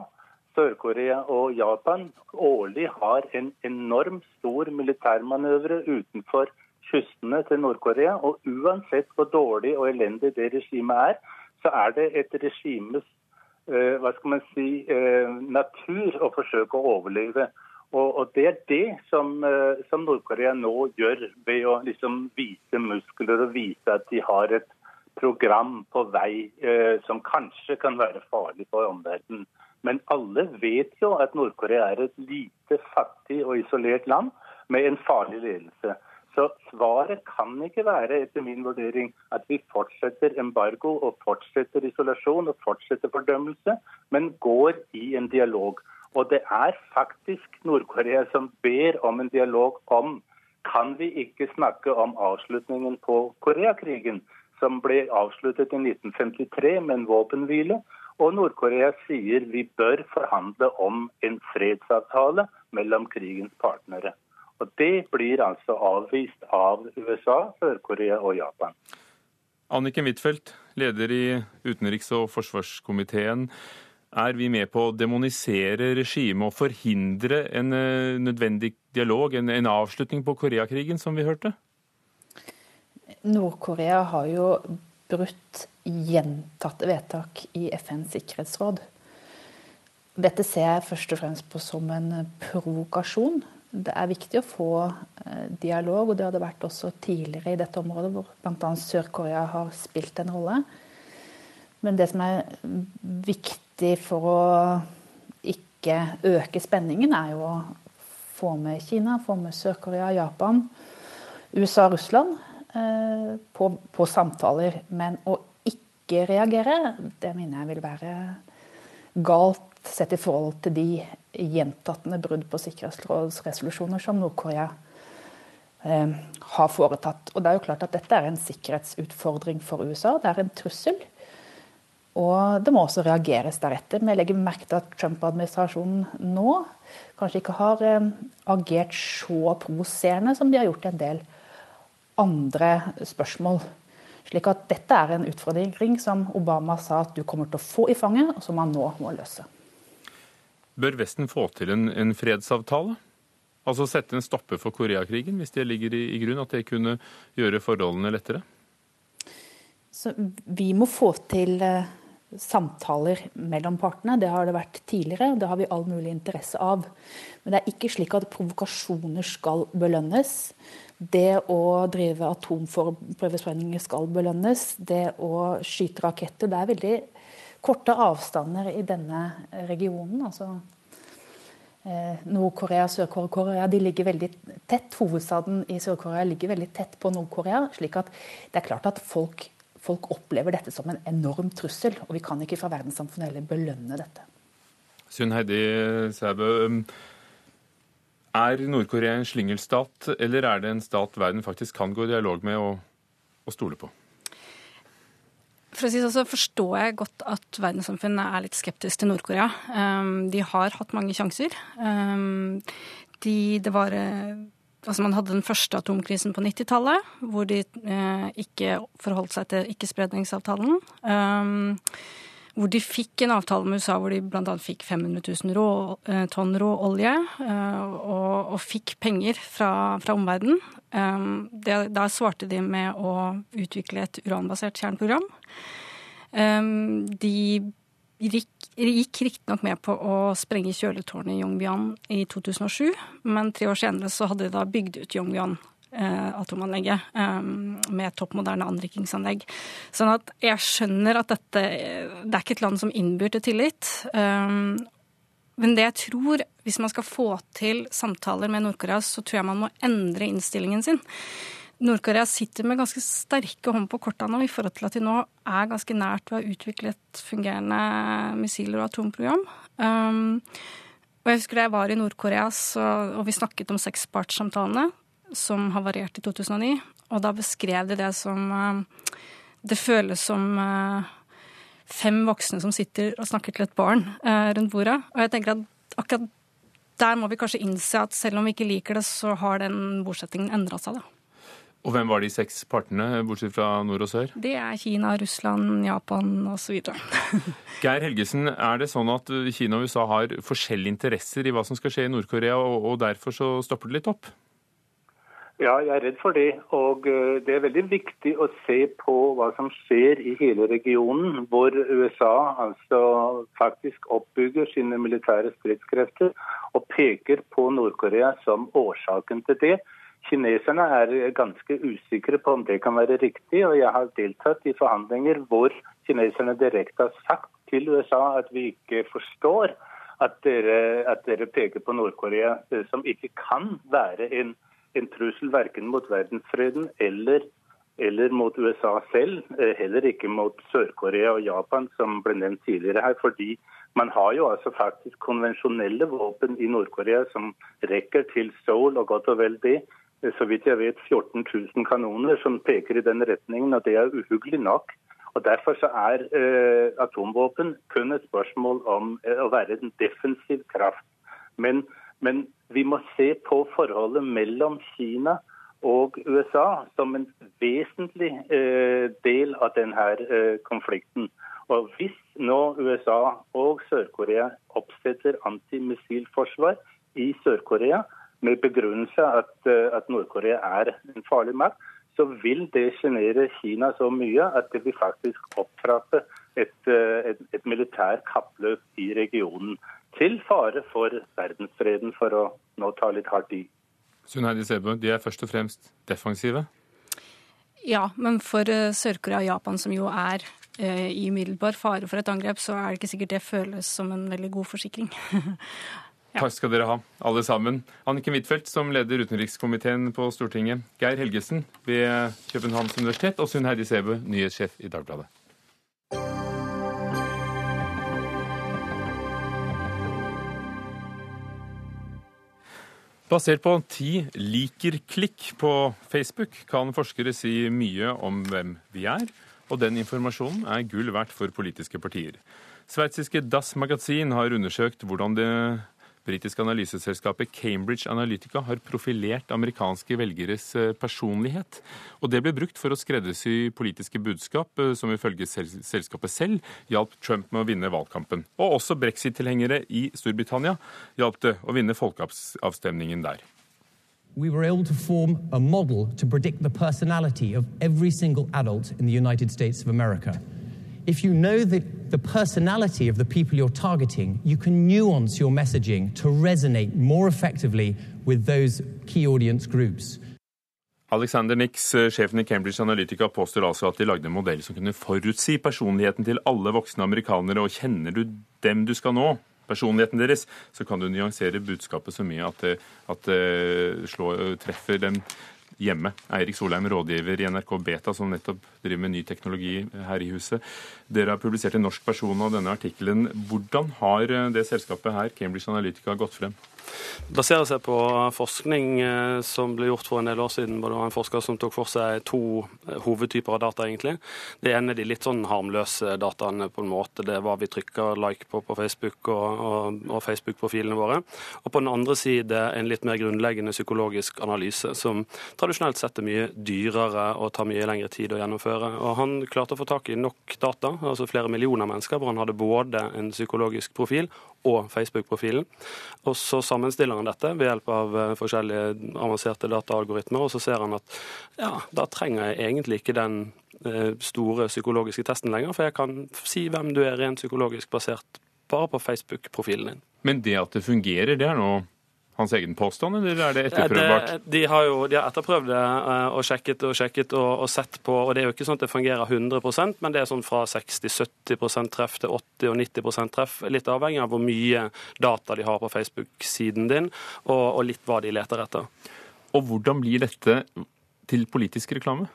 Speaker 8: Sør-Korea og Japan årlig har en enorm stor militærmanøvre utenfor kystene til Nord-Korea. Og uansett hvor dårlig og elendig det regimet er, så er det et regimes hva skal man si, uh, natur å forsøke å overleve. Og, Det er det som, uh, som Nord-Korea nå gjør, ved å liksom vise muskler og vise at de har et program på vei som kanskje kan være farlig for omverdenen. Men alle vet jo at Nord-Korea er et lite, fattig og isolert land med en farlig ledelse. Så svaret kan ikke være, etter min vurdering, at vi fortsetter embargo og fortsetter isolasjon og fortsetter fordømmelse, men går i en dialog. Og det er faktisk Nord-Korea som ber om en dialog om kan vi ikke snakke om avslutningen på Koreakrigen, som ble avsluttet i 1953 med en våpenhvile. Og Nord-Korea sier vi bør forhandle om en fredsavtale mellom krigens partnere. Og Det blir altså avvist av USA, Sør-Korea og Japan.
Speaker 1: Anniken Huitfeldt, leder i utenriks- og forsvarskomiteen. Er vi med på å demonisere regimet og forhindre en eh, nødvendig dialog, en, en avslutning på Koreakrigen, som vi hørte?
Speaker 9: Nord-Korea har jo brutt gjentatte vedtak i FNs sikkerhetsråd. Dette ser jeg først og fremst på som en provokasjon det er viktig å få eh, dialog, og det har det vært også tidligere i dette området, hvor bl.a. Sør-Korea har spilt en rolle. Men det som er viktig for å ikke øke spenningen, er jo å få med Kina, få med Sør-Korea, Japan, USA og Russland eh, på, på, samtaler. Men å ikke reagere, det mener jeg vil være galt sett i forhold til de gjentatte brudd på sikkerhetsrådsresolusjoner som Nord-Korea eh, har foretatt. Og det er jo klart at Dette er en sikkerhetsutfordring for USA. Det er en trussel. Og det må også reageres deretter. Men jeg legger merke til at Trump-administrasjonen nå kanskje ikke har eh, agert så provoserende som de har gjort i en del andre spørsmål. Slik at dette er en utfordring som Obama sa at du kommer til å få i fanget, og som han nå må løse.
Speaker 1: Bør Vesten få til en, en fredsavtale? Altså sette en stopper for Koreakrigen, hvis det ligger i, i grunn, at det kunne gjøre forholdene lettere?
Speaker 9: Så vi må få til eh, samtaler mellom partene. Det har det vært tidligere, det har vi all mulig interesse av. Men det er ikke slik at provokasjoner skal belønnes. Det å drive atomprøvesprengninger skal belønnes. Det å skyte raketter. Det er veldig korte avstander i denne regionen. altså eh, Nord-Korea Sør-Korea de ligger veldig tett. Hovedstaden i Sør-Korea ligger veldig tett på Nord-Korea. slik at det er klart at folk folk opplever dette som en enorm trussel. Og vi kan ikke fra verdenssamfunnet heller belønne dette.
Speaker 1: Sunn Heidi Sæbø, um, er Nord-Korea en slyngelstat, eller er det en stat verden faktisk kan gå i dialog med og, og stole på?
Speaker 7: For å si så, så forstår jeg godt at verdenssamfunnet er litt skeptisk til Nord-Korea. Um, de har hatt mange sjanser. Um, de, det var Altså man hadde den første atomkrisen på 90-tallet, hvor de eh, ikke forholdt seg til ikkespredningsavtalen. Um, hvor de fikk en avtale med USA hvor de bl.a. fikk 500 000 rå, eh, tonn rå olje eh, og, og, fikk penger fra, fra omverdenen. Um, da svarte de med å utvikle et uranbasert kjerneprogram. De gikk, gikk riktignok med på å sprenge kjøletårnet i Yongbyan i 2007, men tre år senere så hadde de da bygd ut Yongbyon. Eh, atomanlegget eh, med topp moderne anrikingsanlegg. Sånn at jeg skjønner at dette Det er ikke et land som innbyr til tillit. Eh, men det jeg tror, hvis man skal få til samtaler med Nord-Korea, så tror jeg man må endre innstillingen sin. Nord-Korea sitter med ganske sterke hånd på korta nå i forhold til at de nå er ganske nært ved å utvikle et fungerende missiler- og atomprogram. Um, og jeg husker da jeg var i Nord-Korea og vi snakket om sekspartssamtalene som havarerte i 2009, og da beskrev de det som uh, Det føles som uh, fem voksne som sitter og snakker til et barn uh, rundt bordet. Og jeg tenker at akkurat der må vi kanskje innse at selv om vi ikke liker det, så har den bosettingen endra seg, da.
Speaker 1: Og hvem var de seks partene, bortsett fra nord og sør?
Speaker 7: Det er Kina, Russland, Japan osv.
Speaker 1: Geir Helgesen, er det sånn at Kina og USA har forskjellige interesser i hva som skal skje i Nord-Korea, og derfor så stopper det litt opp?
Speaker 8: Ja, jeg er redd for det. Og eh, det er veldig viktig å se på hva som skjer i hele regionen, hvor USA altså faktisk oppbygger sine militære stridskrefter og peker på Nord-Korea som årsaken til det. Kineserne er ganske usikre på om det kan være riktig, og jeg har deltatt i forhandlinger hvor kineserne direkte har sagt til USA at vi ikke forstår at dere, at dere peker på Nord-Korea, eh, som ikke kan være en, en trussel verken mot verdensfreden eller, eller mot USA selv, eh, heller ikke mot Sør-Korea og Japan, som ble nevnt tidligere her. fordi man har jo altså faktisk konvensjonelle våpen i Nord-Korea som rekker til Seoul og godt og vel det så vidt jeg vet 14 000 kanoner som peker i den retningen, og det er uhyggelig nok. Og Derfor så er eh, atomvåpen kun et spørsmål om eh, å være en defensiv kraft. Men, men, vi må se på forholdet mellom Kina og USA som en vesentlig eh, del av denne eh, konflikten. Og Hvis nå USA og Sør-Korea oppsetter antimissilforsvar i Sør-Korea, med begrunnelse at, eh, at Nord-Korea er en farlig makt, så vil det sjenere Kina så mye at det vil faktisk opptrappe et, et, et militær kappløp i regionen. Til fare for verdensfreden, for å nå ta litt hardt i.
Speaker 1: Sunheidi Sebø, de er først og fremst defensive?
Speaker 7: Ja, men for eh, Sør-Korea og Japan, som jo er i umiddelbar fare for et angrep, så er det ikke sikkert det føles som en veldig god forsikring.
Speaker 1: Takk skal dere ha, alle sammen. Anniken Huitfeldt, som leder utenrikskomiteen på Stortinget. Geir Helgesen ved Københavns universitet. Og Sunn Heidi Sæbø, nyhetssjef i Dagbladet. Basert på ti liker-klikk på Facebook kan forskere si mye om hvem vi er, og den informasjonen er gull verdt for politiske partier. Sveitsiske Das Magasin har undersøkt hvordan det britiske analyseselskapet Cambridge Analytica har profilert amerikanske velgeres eh, personlighet. Og det ble brukt for å skreddersy politiske budskap, eh, som ifølge selskapet selv hjalp Trump med å vinne valgkampen. Og også brexit-tilhengere i Storbritannia hjalp det å vinne folkeavstemningen der.
Speaker 10: we were able to form a model to predict the personality of every single adult in the United States of America. if you know the, the personality of the people you're targeting, you can nuance your messaging to resonate more effectively with those key audience groups.
Speaker 1: Alexander Nix, eh, sjefen i Cambridge Analytica, påstår altså at de lagde en modell som kunne forutsi personligheten til alle voksne amerikanere, og kjenner du dem du skal nå, personligheten deres, så kan du nyansere budskapet så mye at det, at det slår, treffer dem hjemme. Eirik Solheim, rådgiver i NRK Beta, som nettopp driver med ny teknologi her i huset. Dere har publisert en norsk person av denne artikkelen. Hvordan har det selskapet her, Cambridge Analytica, gått frem?
Speaker 11: baserer seg på forskning eh, som ble gjort for en del år siden. Det var en forsker som tok for seg to eh, hovedtyper av data. egentlig. Det ene er de litt sånn harmløse dataene. på en måte. Det er hva vi trykker like på på Facebook og, og, og Facebook-profilene våre. Og på den andre side en litt mer grunnleggende psykologisk analyse, som tradisjonelt sett er mye dyrere og tar mye lengre tid å gjennomføre. Og Han klarte å få tak i nok data, altså flere millioner mennesker, hvor han hadde både en psykologisk profil og Facebook-profilen. Og så sammenstiller han dette ved hjelp av eh, forskjellige avanserte dataalgoritmer, og så ser han at ja, da trenger jeg egentlig ikke den eh, store psykologiske testen lenger, for jeg kan si hvem du er rent psykologisk basert bare på Facebook-profilen din.
Speaker 1: Men det at det fungerer, det er nå hans egen påstand, eller er det etterprøvbart?
Speaker 11: Det, de har jo de har etterprøvd det eh, og sjekket og sjekket og, og, sett på. og Det er jo ikke sånn at det fungerer 100% men det er sånn fra 60-70 treff til 80 og 90% treff. Litt avhengig av hvor mye data de har på Facebook-siden din, og, og litt hva de leter etter.
Speaker 1: Og hvordan blir dette til politisk reklame?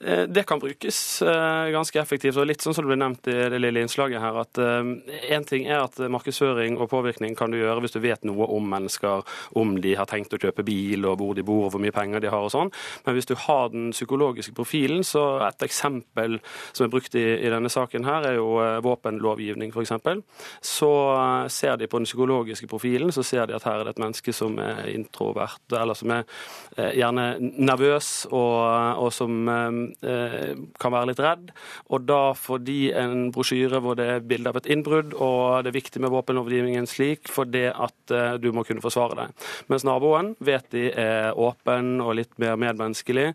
Speaker 11: Eh, det kan brukes eh, ganske effektivt. og Litt sånn som det ble nevnt i det lille innslaget her, at én eh, ting er at markedsføring og påvirkning kan du gjøre hvis du vet noe om mennesker, om de har tenkt å kjøpe bil, og hvor de bor, og hvor mye penger de har og sånn. Men hvis du har den psykologiske profilen, så et eksempel som er brukt i, i denne saken her, er jo våpenlovgivning, f.eks. Så ser de på den psykologiske profilen, så ser de at her er det et menneske som er introvert, eller som er gjerne nervøs, og, og som kan være litt redd. Og da får de en brosjyre hvor det er bilde av et innbrudd, og det er viktig med våpenlovgivningen slik for det at eh, du må kunne forsvare deg. Mens naboen vet de er åpen og litt mer medmenneskelig,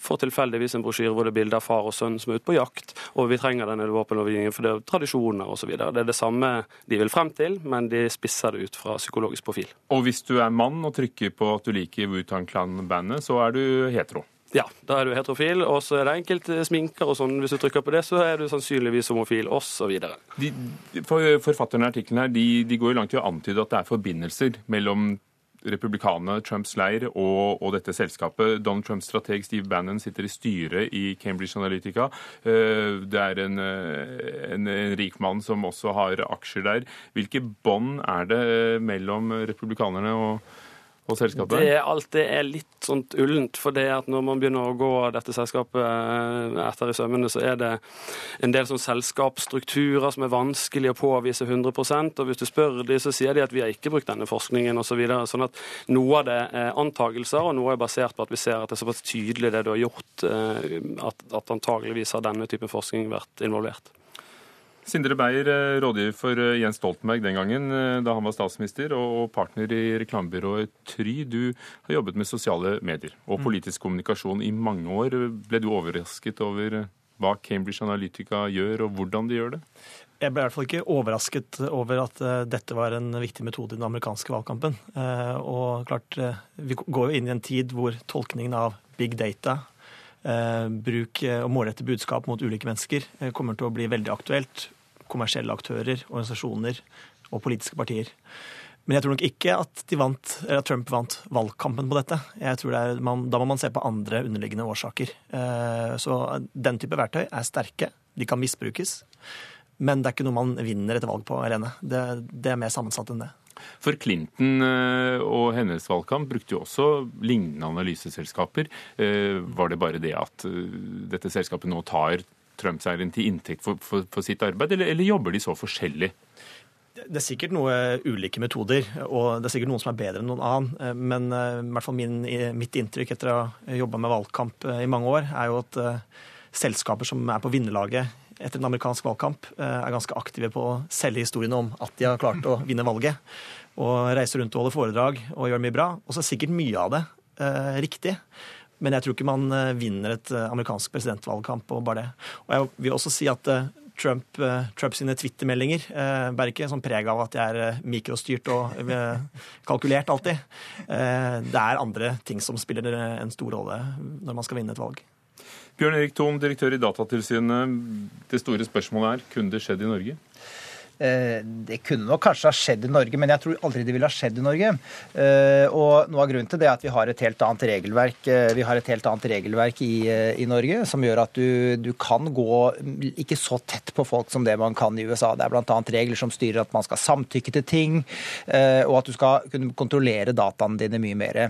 Speaker 11: får tilfeldigvis en brosjyre hvor det er bilde av far og sønn som er ute på jakt, og vi trenger denne våpenlovgivningen for det er tradisjoner osv. Det er det samme de vil frem til, men de spisser det ut fra psykologisk profil.
Speaker 1: Og hvis du er mann og trykker på at du liker Wutan Clan-bandet, så er du hetero?
Speaker 11: Ja, da er du heterofil, og så er det enkelte sminker og sånn. Hvis du trykker på det, så er du sannsynligvis homofil, osv.
Speaker 1: For, forfatterne i artikkelen her, de, de går jo langt i å antyde at det er forbindelser mellom republikanerne, Trumps leir og, og, dette selskapet. Donald Trumps strateg Steve Bannon sitter i styret i Cambridge Analytica. Eh, det er en, eh, en, en rik mann som også har aksjer der. Hvilke bånd er det mellom republikanerne og på selskapet?
Speaker 11: Det, alt det er litt sånt ullent. For det at når man begynner å gå dette selskapet eh, etter i sømmene, så er det en del sånn selskapsstrukturer som er vanskelig å påvise 100% Og hvis du spør dem, så sier de at vi har ikke brukt denne forskningen osv. Så videre. sånn at noe av det er antagelser, og noe er basert på at vi ser at det er såpass tydelig det du har gjort, eh, at, at antageligvis har denne typen forskning vært involvert.
Speaker 1: Sindre Beyer, eh, rådgiver for eh, Jens Stoltenberg den gangen eh, da han var statsminister, og partner i reklamebyrået Try. Du har jobbet med sosiale medier og mm. politisk kommunikasjon i mange år. Ble du overrasket over hva Cambridge Analytica gjør, og hvordan de gjør det?
Speaker 12: Jeg ble i hvert fall ikke overrasket over at dette var en viktig metode i den amerikanske valgkampen. Og klart, Vi går jo inn i en tid hvor tolkningen av big data, bruk og målrette budskap mot ulike mennesker kommer til å bli veldig aktuelt kommersielle aktører, organisasjoner og politiske partier. Men jeg tror nok ikke at, vant, at Trump vant valgkampen på dette. Jeg tror er, man, Da må man se på andre underliggende årsaker. Eh, så den type verktøy er sterke. De kan misbrukes. Men det er ikke noe man vinner et valg på alene. Det, det er mer sammensatt enn det.
Speaker 1: For Clinton eh, og hennes valgkamp brukte jo også lignende analyseselskaper. Eh, var det bare det at dette selskapet nå tar Trump-seieren til inntekt for, for, for, sitt arbeid, eller, eller jobber de så forskjellig?
Speaker 12: Det er sikkert noe ulike metoder, og det er sikkert noen som er bedre enn noen annen. Eh, men eh, i hvert fall min, mitt inntrykk etter å ha jobba med valgkamp eh, i mange år, er jo at selskaper som er på vinnerlaget etter en amerikansk valgkamp, er ganske aktive på å selge historiene om at de har klart å vinne valget. Og reiser rundt og holder foredrag og gjør mye bra. Og så er sikkert mye av det riktig. Men jeg tror ikke man eh, vinner et eh, amerikansk presidentvalgkamp på bare det. Og jeg vil også si at eh, Trump, Trump sine Twitter-meldinger bærer ikke sånn preg av at de er mikrostyrt og kalkulert alltid. Det er andre ting som spiller en stor rolle når man skal vinne et valg.
Speaker 1: Bjørn Erik Thon, direktør i Datatilsynet. Det store spørsmålet er kunne det skjedd i Norge?
Speaker 13: Eh, det kunne nok kanskje ha skjedd i Norge, men jeg tror aldri det ville ha skjedd i Norge. Eh, og noe av grunnen til det er at vi har et helt annet regelverk, eh, vi har et helt annet regelverk i, i Norge som gjør at du, du, kan gå ikke så tett på folk som det man kan i USA. Det er bl.a. regler som styrer at man skal samtykke til ting, og at du skal kunne kontrollere dataene dine mye mer.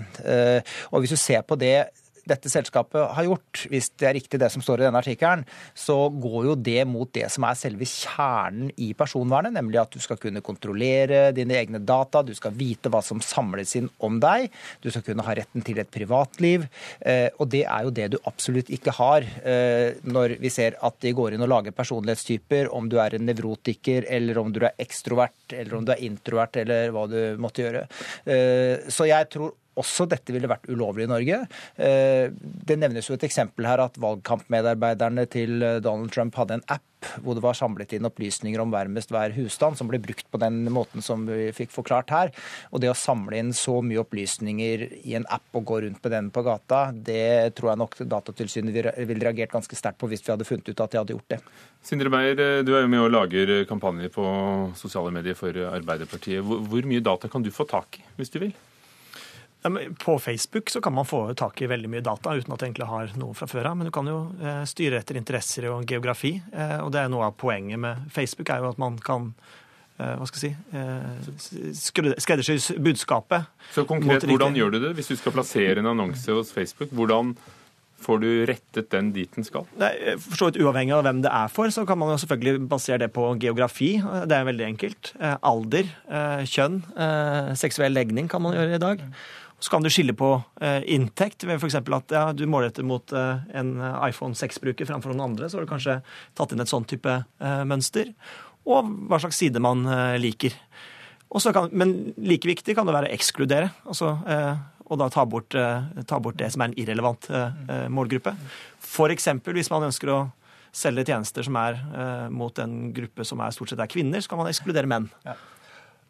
Speaker 13: Og hvis du ser på det dette selskapet har gjort, hvis det er riktig det som står i denne artikkelen, så går jo det mot det som er selve kjernen i personvernet, nemlig at du skal kunne kontrollere dine egne data, du skal vite hva som samles inn om deg, du skal kunne ha retten til et privatliv. Eh, og det er jo det du absolutt ikke har eh, når vi ser at de går inn og lager personlighetstyper, om du er en nevrotiker, eller om du er ekstrovert, eller om du er introvert, eller hva du måtte gjøre. Eh, så jeg tror også dette ville vært ulovlig i Norge. Eh, det nevnes jo et eksempel her at valgkampmedarbeiderne til eh, Donald Trump hadde en app hvor det var samlet inn opplysninger om hvermest hver husstand, som ble brukt på den måten som vi fikk forklart her. Og det å samle inn så mye opplysninger i en app og gå rundt med den på gata, det tror jeg nok Datatilsynet ville reagert ganske sterkt på hvis vi hadde funnet ut at de hadde gjort det.
Speaker 1: Sindre Beyer, eh, du er jo med og lager kampanjer på sosiale medier for Arbeiderpartiet. Hvor mye data kan du få tak i, hvis du vil?
Speaker 12: På Facebook så kan man få tak i veldig mye data uten at det egentlig har noe fra før av. Men du kan jo eh, styre etter interesser og geografi. Eh, og det er noe av poenget med Facebook, er jo at man kan eh, hva skal jeg si skreddersy budskapet.
Speaker 1: Så konkret, hvordan gjør du det hvis du skal plassere en annonse hos Facebook? Hvordan får du rettet den dit den skal?
Speaker 12: For så vidt uavhengig av hvem det er for, så kan man jo selvfølgelig basere det på geografi. Det er veldig enkelt. Alder, kjønn, seksuell legning kan man gjøre i dag. Så kan du skille på eh, inntekt ved f.eks. at ja, du målretter mot eh, en iPhone 6-bruker framfor noen andre. Så har du kanskje tatt inn et sånn type eh, mønster. Og hva slags side man eh, liker. Kan, men like viktig kan det være å ekskludere. Altså, eh, og da ta bort, eh, ta bort, det som er en irrelevant målgruppe. F.eks. hvis man ønsker å selge tjenester som er mot en gruppe som er stort sett er kvinner, så kan man ekskludere menn. Ja.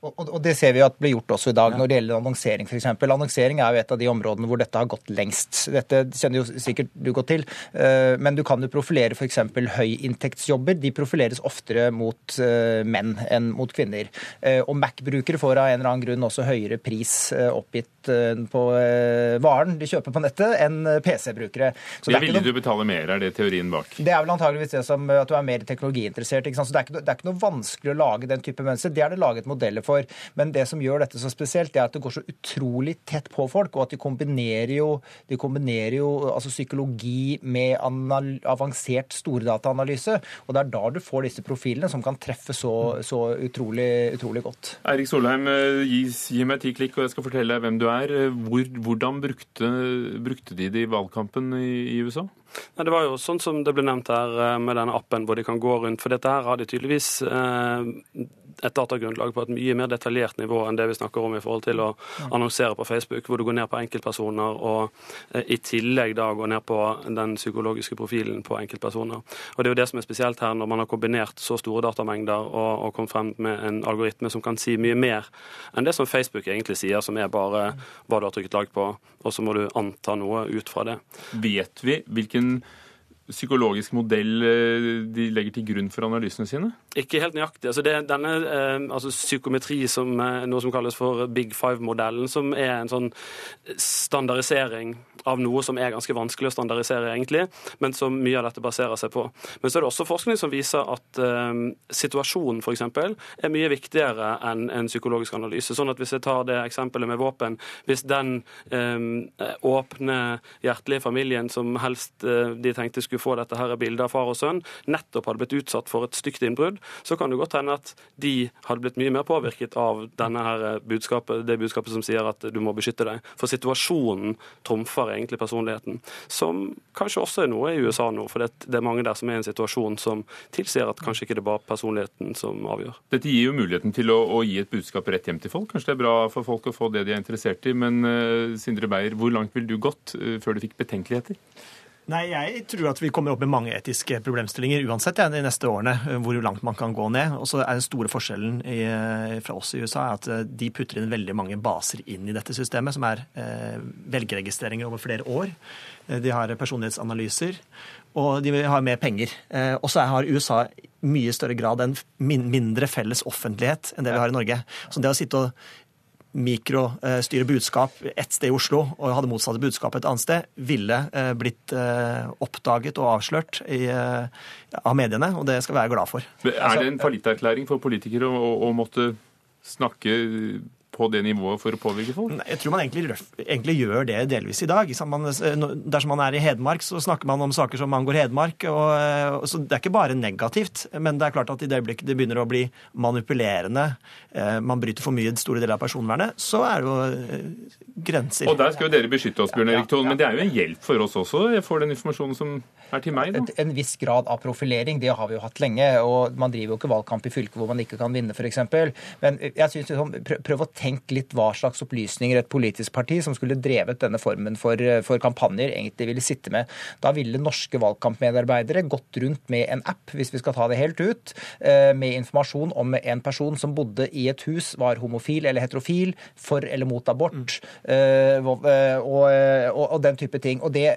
Speaker 13: Og, det ser vi at blir gjort også i dag når det gjelder annonsering f.eks. Annonsering er jo et av de områdene hvor dette har gått lengst. Dette kjenner jo sikkert du godt til. Eh, men du kan jo profilere f.eks. høyinntektsjobber. De profileres oftere mot eh, menn enn mot kvinner. Eh, og Mac-brukere får av en eller annen grunn også høyere pris oppgitt på varen de kjøper på nettet, enn PC-brukere.
Speaker 1: Det er villig du betale mer, er det teorien bak?
Speaker 13: Det er vel antageligvis det som at du er mer teknologiinteressert. Så det er, ikke, det er ikke noe vanskelig å lage den type mønster. Det er det laget modeller for for. Men det som gjør dette så spesielt, det er at det går så utrolig tett på folk, og at de kombinerer jo, de kombinerer jo altså psykologi med avansert stordataanalyse. Og det er da du får disse profilene som kan treffe så, så utrolig, utrolig, godt.
Speaker 1: Eirik Solheim, eh, gi, gi, meg ti klikk, og jeg skal fortelle deg hvem du er. Eh, hvor, hvordan brukte, brukte, de det i valgkampen i, i USA?
Speaker 11: Nei, det var jo sånn som det ble nevnt her eh, med denne appen hvor de kan gå rundt. For dette her har de tydeligvis eh, et datagrunnlag på et mye mer detaljert nivå enn det vi snakker om i forhold til å annonsere på Facebook, hvor du går ned på enkeltpersoner og eh, i tillegg da går ned på den psykologiske profilen på enkeltpersoner. Og Det er jo det som er spesielt her, når man har kombinert så store datamengder og, og kommet frem med en algoritme som kan si mye mer enn det som Facebook egentlig sier, som er bare hva du har trykket lag på, og så må du anta noe ut fra det.
Speaker 1: Vet vi hvilken psykologisk modell eh, de legger til grunn for analysene sine?
Speaker 11: Ikke helt nøyaktig. Altså det denne eh, altså psykometri, som er noe som kalles for Big Five-modellen, som er en sånn standardisering av noe som er ganske vanskelig å standardisere, egentlig, men som mye av dette baserer seg på. Men så er det også forskning som viser at um, situasjonen f.eks. er mye viktigere enn en psykologisk analyse. Sånn at hvis jeg tar det eksempelet med våpen, hvis den um, åpne, hjertelige familien som helst uh, de tenkte skulle få dette her bildet av far og sønn, nettopp hadde blitt utsatt for et stygt innbrudd, så kan det godt hende at de hadde blitt mye mer påvirket av denne her eh, budskapet, det budskapet som sier at du må beskytte deg. For situasjonen trumfer egentlig personligheten. Som kanskje også er noe i USA nå, for det er mange der som er i en situasjon som tilsier at kanskje ikke det bare personligheten som avgjør.
Speaker 1: Dette gir jo muligheten til å, å, gi et budskap rett hjem til folk. Kanskje det er bra for folk å få det de er interessert i. Men uh, Sindre Beyer, hvor langt ville du gått uh, før du fikk betenkeligheter?
Speaker 12: Nei, Jeg tror at vi kommer opp med mange etiske problemstillinger uansett ja, de neste årene. eh, Hvor langt man kan gå ned. Og så er Den store forskjellen i, eh, fra oss i USA at eh, de putter inn veldig mange baser inn i dette systemet, som er eh, velgeregistreringer over flere år. De har personlighetsanalyser, og de har mer penger. Eh, Og så har USA mye større grad en min mindre felles offentlighet enn det vi har i Norge. Så det å sitte og mikrostyre budskap ett sted i Oslo og hadde motsatte budskap et annet sted, ville eh, blitt eh, oppdaget og avslørt i, eh, av mediene, og det skal vi være glad for.
Speaker 1: Er det en fallitterklæring for politikere å, å måtte snakke på det nivået for å påvirke folk?
Speaker 12: Jeg tror man egentlig, egentlig gjør det delvis i dag. Man, dersom man er i Hedmark, så snakker man om saker som angår Hedmark. Og, og, så Det er ikke bare negativt, men det er klart at i det øyeblikket det begynner å bli manipulerende, eh, man bryter for mye store deler av personvernet, så er det jo eh, grenser.
Speaker 1: Og der skal jo dere beskytte oss, Bjørn Erik Thon, men det er jo en hjelp for oss også. Jeg får den informasjonen som er til meg. Da.
Speaker 13: En viss grad av profilering, det har vi jo hatt lenge. og Man driver jo ikke valgkamp i fylker hvor man ikke kan vinne, f.eks. Men jeg synes liksom, prøv å tenke litt hva slags opplysninger et politisk parti som skulle drevet denne formen for, for kampanjer, egentlig ville sitte med. Da ville norske valgkampmedarbeidere gått rundt med en app, hvis vi skal ta det helt ut, med informasjon om en person som bodde i et hus, var homofil eller heterofil, for eller mot abort, mm. og, og, og, den type ting. Og, det,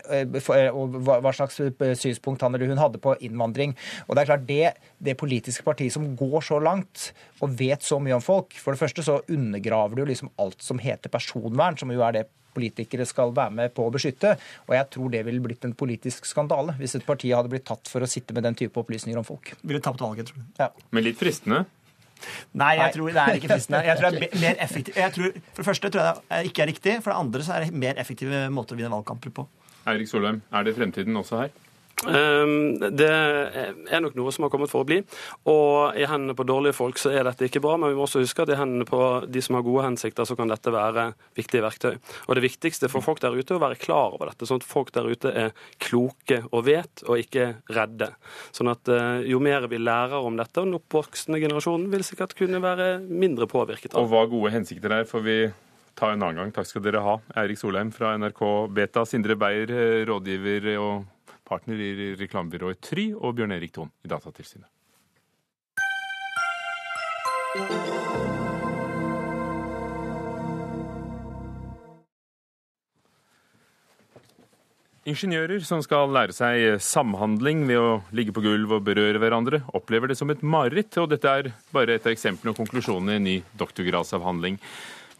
Speaker 13: og hva slags synspunkt han eller hun hadde på innvandring. Og det er klart, det, det politiske partiet som går så langt og vet så mye om folk For det første så undergraver det jo liksom alt som heter personvern, som jo er det politikere skal være med på å beskytte. Og jeg tror det ville blitt en politisk skandale hvis et parti hadde blitt tatt for å sitte med den type opplysninger om folk.
Speaker 12: Ville tapt valget, tror jeg.
Speaker 13: Ja.
Speaker 1: Men litt fristende?
Speaker 12: Nei, jeg tror det er ikke fristende. Jeg tror det er mer effektiv. Jeg tror, for det første tror jeg det ikke er riktig. For det andre så er det mer effektive måter å vinne valgkamper på.
Speaker 1: Eirik Solheim, er det fremtiden også her?
Speaker 11: Um, det er nok noe som har kommet for å bli. Og i hendene på dårlige folk så er dette ikke bra, men vi må også huske at i hendene på de som har gode hensikter, så kan dette være viktige verktøy. Og det viktigste for folk der ute er å være klar over dette, sånn at folk der ute er kloke og vet, og ikke redde. Sånn at uh, jo mer vi lærer om dette, og den oppvoksende generasjonen vil sikkert kunne være mindre påvirket
Speaker 1: av Og hva gode hensikter er, får vi ta en annen gang. Takk skal dere ha. Eirik Solheim fra NRK Beta, Sindre Beyer, rådgiver og partner i reklamebyrået Try, og Bjørn Erik Thon i Datatilsynet. Ingeniører som skal lære seg samhandling ved å ligge på gulv og berøre hverandre, opplever det som et mareritt, og dette er bare et av eksemplene og konklusjonene i en ny doktorgradsavhandling.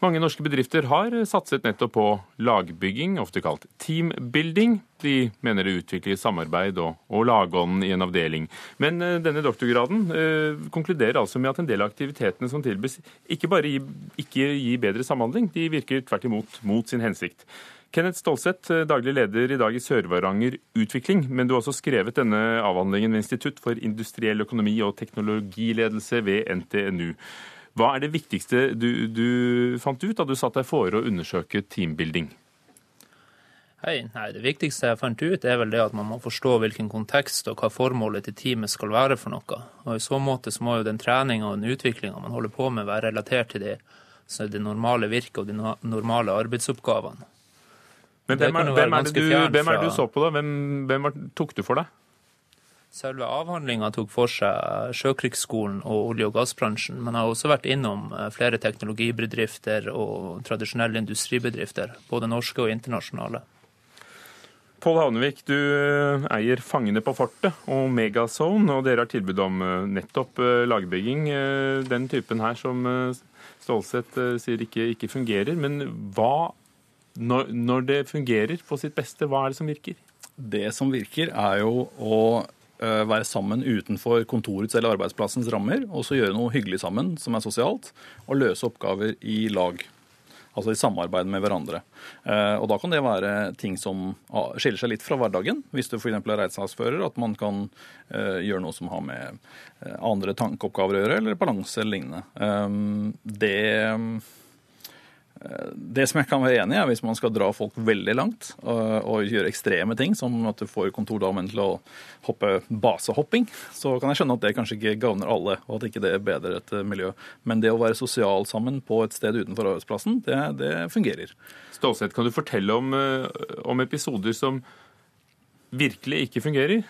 Speaker 1: Mange norske bedrifter har satset nettopp på lagbygging, ofte kalt teambuilding. De mener det utvikler samarbeid og, og lagånden i en avdeling. Men uh, denne doktorgraden eh, konkluderer altså med at en del av aktivitetene som tilbys, ikke bare gir, ikke gir bedre samhandling, de virker tvert imot mot sin hensikt. Kenneth Stolseth, daglig leder i dag i Sør-Varanger Utvikling, men du har også skrevet denne avhandlingen ved Institutt for industriell økonomi og teknologiledelse ved NTNU. Hva er det viktigste du, du fant ut da du satt deg for å undersøke teambuilding?
Speaker 14: Hei, nei, Det viktigste jeg fant ut, er vel det at man må forstå hvilken kontekst og hva formålet til teamet skal være for noe. Og I så måte så må jo den treninga og den utviklinga man holder på med, være relatert til det, det normale virket og de normale arbeidsoppgavene.
Speaker 1: Men hvem er, hvem, er du, hvem er, det du, så på, da? Hvem, hvem tok du for deg?
Speaker 14: Selve avhandlinga tok for seg Sjøkrigsskolen og olje- og gassbransjen, men har også vært innom flere teknologibedrifter og tradisjonelle industribedrifter, både norske og internasjonale.
Speaker 1: Pål Havnevik, du eier Fangene på fortet og Megazone, og dere har tilbud om nettopp lagbygging. Den typen her som Stålsett sier ikke, ikke fungerer. Men hva, når, når det fungerer på sitt beste, hva er det som virker?
Speaker 15: Det som virker, er jo å være sammen utenfor kontorets eller arbeidsplassens rammer, og så gjøre noe hyggelig sammen som er sosialt, og løse oppgaver i lag. Altså i samarbeid med hverandre. Og Da kan det være ting som skiller seg litt fra hverdagen. Hvis du f.eks. er regnskapsfører, at man kan gjøre noe som har med andre tankeoppgaver å gjøre, eller balanse eller lignende. Det det som jeg kan være enig i, er hvis man skal dra folk veldig langt og, gjøre ekstreme ting, som at du får kontordamen til å hoppe basehopping, så kan jeg skjønne at det kanskje ikke gagner alle, og at ikke det bedrer et miljø. Men det å være sosial sammen på et sted utenfor arbeidsplassen, det, det fungerer.
Speaker 1: Stålsett, kan du fortelle om, om episoder som virkelig ikke fungerer?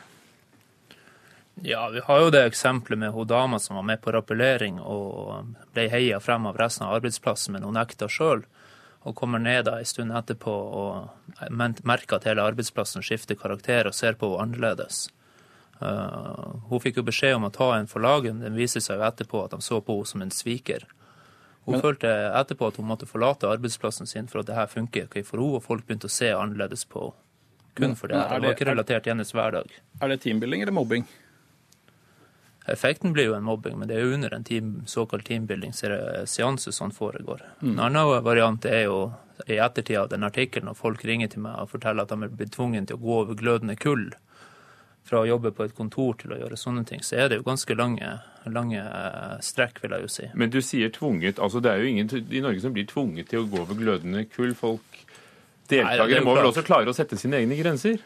Speaker 14: Ja, vi har jo det eksempelet med hun dama som var med på rappellering og ble heia frem av resten av arbeidsplassen, men hun nekta sjøl. Og kommer ned da en stund etterpå og merker at hele arbeidsplassen skifter karakter og ser på henne annerledes. Uh, hun fikk jo beskjed om å ta en for laget, men det viser seg jo etterpå at de så på henne som en sviker. Hun men, følte etterpå at hun måtte forlate arbeidsplassen sin for at det her funker ikke for henne, og folk begynte å se annerledes på henne. Kun for det. Det var ikke relatert til hennes hverdag.
Speaker 15: Er det teambuilding eller mobbing?
Speaker 14: Effekten blir jo en mobbing, men det er jo under en team, såkalt teambuilding-seanse som foregår. Mm. En annen variant er jo i ettertid av den artikkelen, når folk ringer til meg og forteller at de er blitt tvunget til å gå over glødende kull fra å jobbe på et kontor til å gjøre sånne ting, så er det jo ganske lange, lange eh, strekk, vil jeg jo si.
Speaker 1: Men du sier tvunget. altså Det er jo ingen i Norge som blir tvunget til å gå over glødende kull. Folk, deltakere må vel også klare å sette sine egne grenser?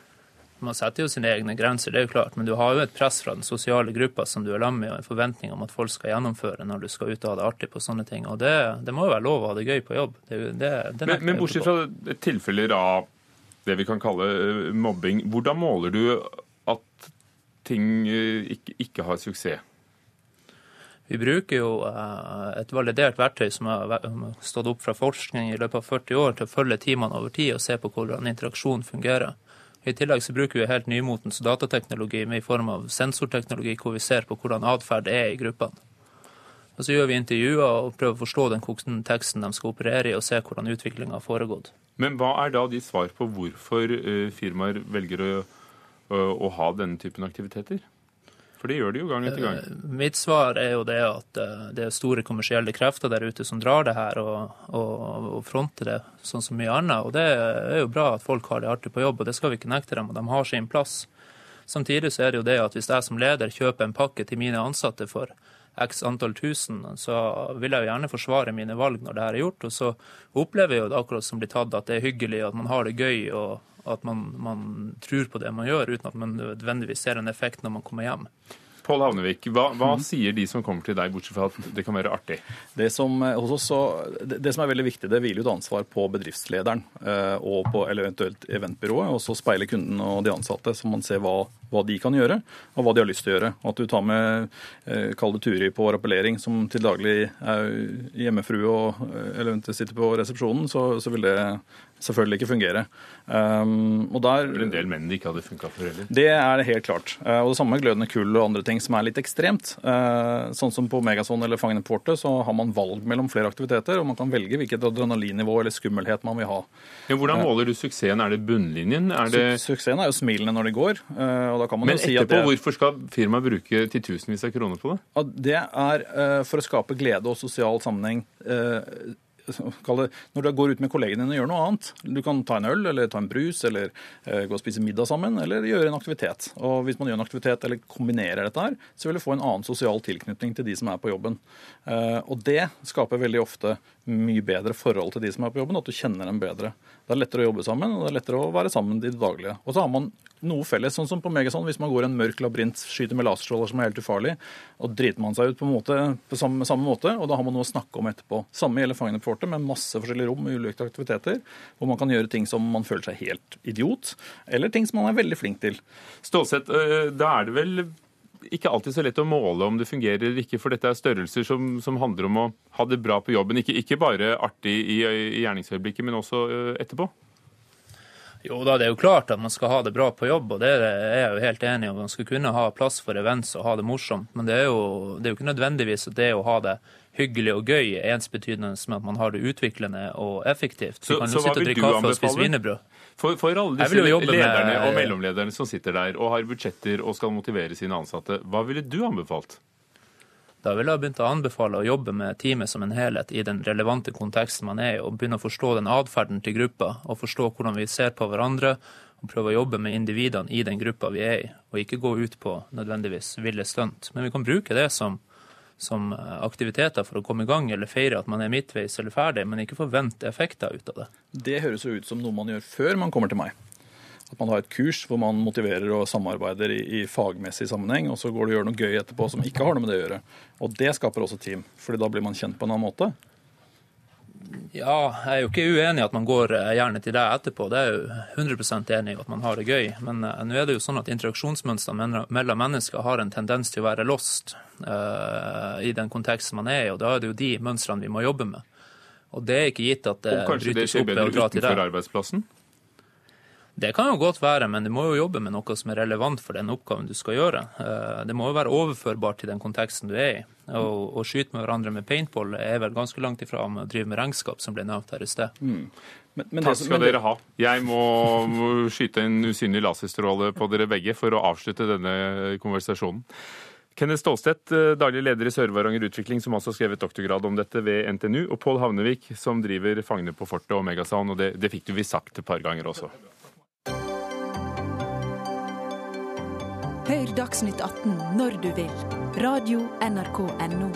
Speaker 14: Man setter jo sine egne grenser, det er jo klart, men du har jo et press fra den sosiale gruppa som du er sammen med, og en forventning om at folk skal gjennomføre når du skal ut og ha det artig på sånne ting. Og det, det må jo være lov å ha det gøy på jobb. Det, det,
Speaker 1: men, men bortsett fra tilfeller av det vi kan kalle eh, mobbing, hvordan måler du at ting eh, ikke, ikke har suksess?
Speaker 14: Vi bruker jo eh, et validert verktøy som har stått opp fra forskning i løpet av 40 år til å følge teamene over tid og se på hvordan interaksjon fungerer. I tillegg så bruker vi helt nymotens datateknologi med i form av sensorteknologi, hvor vi ser på hvordan atferd er i gruppene. Og Så gjør vi intervjuer og prøver å forstå den teksten de skal operere i, og se hvordan utviklinga har foregått.
Speaker 1: Men hva er da de svar på hvorfor eh, firmaer velger å, å ha denne typen aktiviteter? For det gjør de jo gang etter gang. Eh,
Speaker 14: mitt svar er jo det at eh, det er store kommersielle krefter der ute som drar det her og, og, og fronter det sånn som mye annet. Og det er jo bra at folk har det artig på jobb, og det skal vi ikke nekte dem. Og de har sin plass. Samtidig så er det jo det at hvis jeg som leder kjøper en pakke til mine ansatte for x antall tusen, så vil jeg jo gjerne forsvare mine valg når det her er gjort. Og så opplever jeg jo det akkurat som blir tatt, at det er hyggelig, at man har det gøy. og at man, man tror på det man gjør, uten at man nødvendigvis ser en effekt når man kommer hjem.
Speaker 1: Pål Havnevik, hva, hva sier de som kommer til deg, bortsett fra at det kan være artig?
Speaker 15: Det som, eh, også, det som er veldig viktig, det hviler jo et ansvar på bedriftslederen eh, og på eller eventuelt eventbyrået. Og så speiler kunden og de ansatte, så man ser hva, hva, de kan gjøre, og hva de har lyst til å gjøre. At du tar med eh, kalde turer på rappellering, som til daglig er hjemmefrue og eller eventuelt sitter på resepsjonen, så, så vil det selvfølgelig ikke fungere. Um,
Speaker 1: og der, det er en del menn det ikke hadde funka for heller?
Speaker 15: Det er helt klart. Uh, og det samme med glødende kull og andre ting som er litt ekstremt. Uh, sånn som på Megason eller Fangene på fortet, så har man valg mellom flere aktiviteter, og man kan velge hvilket adrenalinnivå eller skummelhet man vil ha.
Speaker 1: Ja, hvordan uh, måler du suksessen? Er det bunnlinjen? Er det...
Speaker 15: Su suksessen er jo smilene når de går. og da kan man
Speaker 1: Men
Speaker 15: jo si
Speaker 1: etterpå,
Speaker 15: at
Speaker 1: det... hvorfor skal firmaet bruke titusenvis av kroner på det?
Speaker 15: Det er for å skape glede og sosial sammenheng når du går ut med kollegene dine og gjør noe annet. Du kan ta en øl eller ta en brus eller eh, gå og spise middag sammen eller gjøre en aktivitet. Og Hvis man gjør en aktivitet eller kombinerer dette, her, så vil du få en annen sosial tilknytning til de som er på jobben. Eh, og Det skaper veldig ofte mye bedre forhold til de som er på jobben, at du kjenner dem bedre. Det er lettere å jobbe sammen, og det er lettere å være sammen i det daglige. Og så har man noe felles, sånn som på Megason. Hvis man går i en mørk labyrint, skyter med laserstråler som er helt ufarlig, og driter man seg ut på, måte, på samme, samme, måte, og da har man noe å snakke om etterpå. Samme gjelder Fangene på fortet, med masse forskjellige rom med ulike aktiviteter, hvor man kan gjøre ting som man føler seg helt idiot, eller ting som man er veldig flink til.
Speaker 1: Stålsett, øh, da er det vel ikke alltid så lett å måle om det fungerer eller ikke, for dette er størrelser som, som handler om å ha det bra på jobben. Ikke, ikke bare artig i, i gjerningsøyeblikket, men også øh, etterpå.
Speaker 14: Jo da, det er jo klart at man skal ha det bra på jobb, og det er jeg jo helt enig i. Man skal kunne ha plass for events og ha det morsomt. Men det er jo, det er jo ikke nødvendigvis at det å ha det hyggelig og gøy er ensbetydende med at man har det utviklende og effektivt.
Speaker 1: Så, så hva vil du anbefale? For, for alle disse lederne og mellomlederne som sitter der og har budsjetter og skal motivere sine ansatte, hva ville du anbefalt?
Speaker 14: Da ville jeg begynt å anbefale å jobbe med teamet som en helhet i den relevante konteksten man er i, og begynne å forstå den atferden til gruppa, og forstå hvordan vi ser på hverandre, og prøve å jobbe med individene i den gruppa vi er i, og ikke gå ut på nødvendigvis ville stunt. Men vi kan bruke det som, som aktiviteter for å komme i gang eller feire at man er midtveis eller ferdig, men ikke forvente effekter ut av det.
Speaker 15: Det høres jo ut som noe man gjør før man kommer til meg. At man har et kurs hvor man motiverer og samarbeider i, i fagmessig sammenheng, og så går det og gjør noe gøy etterpå som ikke har noe med det å gjøre. Og det skaper også team, fordi da blir man kjent på en annen måte.
Speaker 14: Ja, jeg er jo ikke uenig i at man går eh, gjerne til det etterpå. Det er jo 100% enig i at man har det gøy. Men uh, nå er det jo sånn at interaksjonsmønstrene mellom mennesker har en tendens til å være lost uh, i den konteksten man er i, og da er det jo de mønstrene vi må jobbe med. Og det er ikke gitt at det brytes opp ved å dra til det.
Speaker 1: Utenfor arbeidsplassen?
Speaker 14: Det kan jo godt være, men du må jo jobbe med noe som er relevant for den oppgaven du skal gjøre. Eh, det må jo være overførbart til den konteksten du er i. Å skyte med hverandre med paintball er vel ganske langt ifra med å drive med regnskap, som ble nevnt her i sted. Mm.
Speaker 1: Men, men Takk skal det, dere ha. Jeg må skyte en usynlig laserstråle på dere begge for å avslutte denne konversasjonen. Kenneth Stålstedt, eh, daglig leder i Sør-Varanger Utvikling, som også har skrevet doktorgrad om dette ved NTNU, og Pål Havnevik, som driver Fangene på fortet og Megasound, og det, det fikk du visst sagt et par ganger også.
Speaker 6: Dagsnytt 18 når du vil. Radio NRK Radio.nrk.no.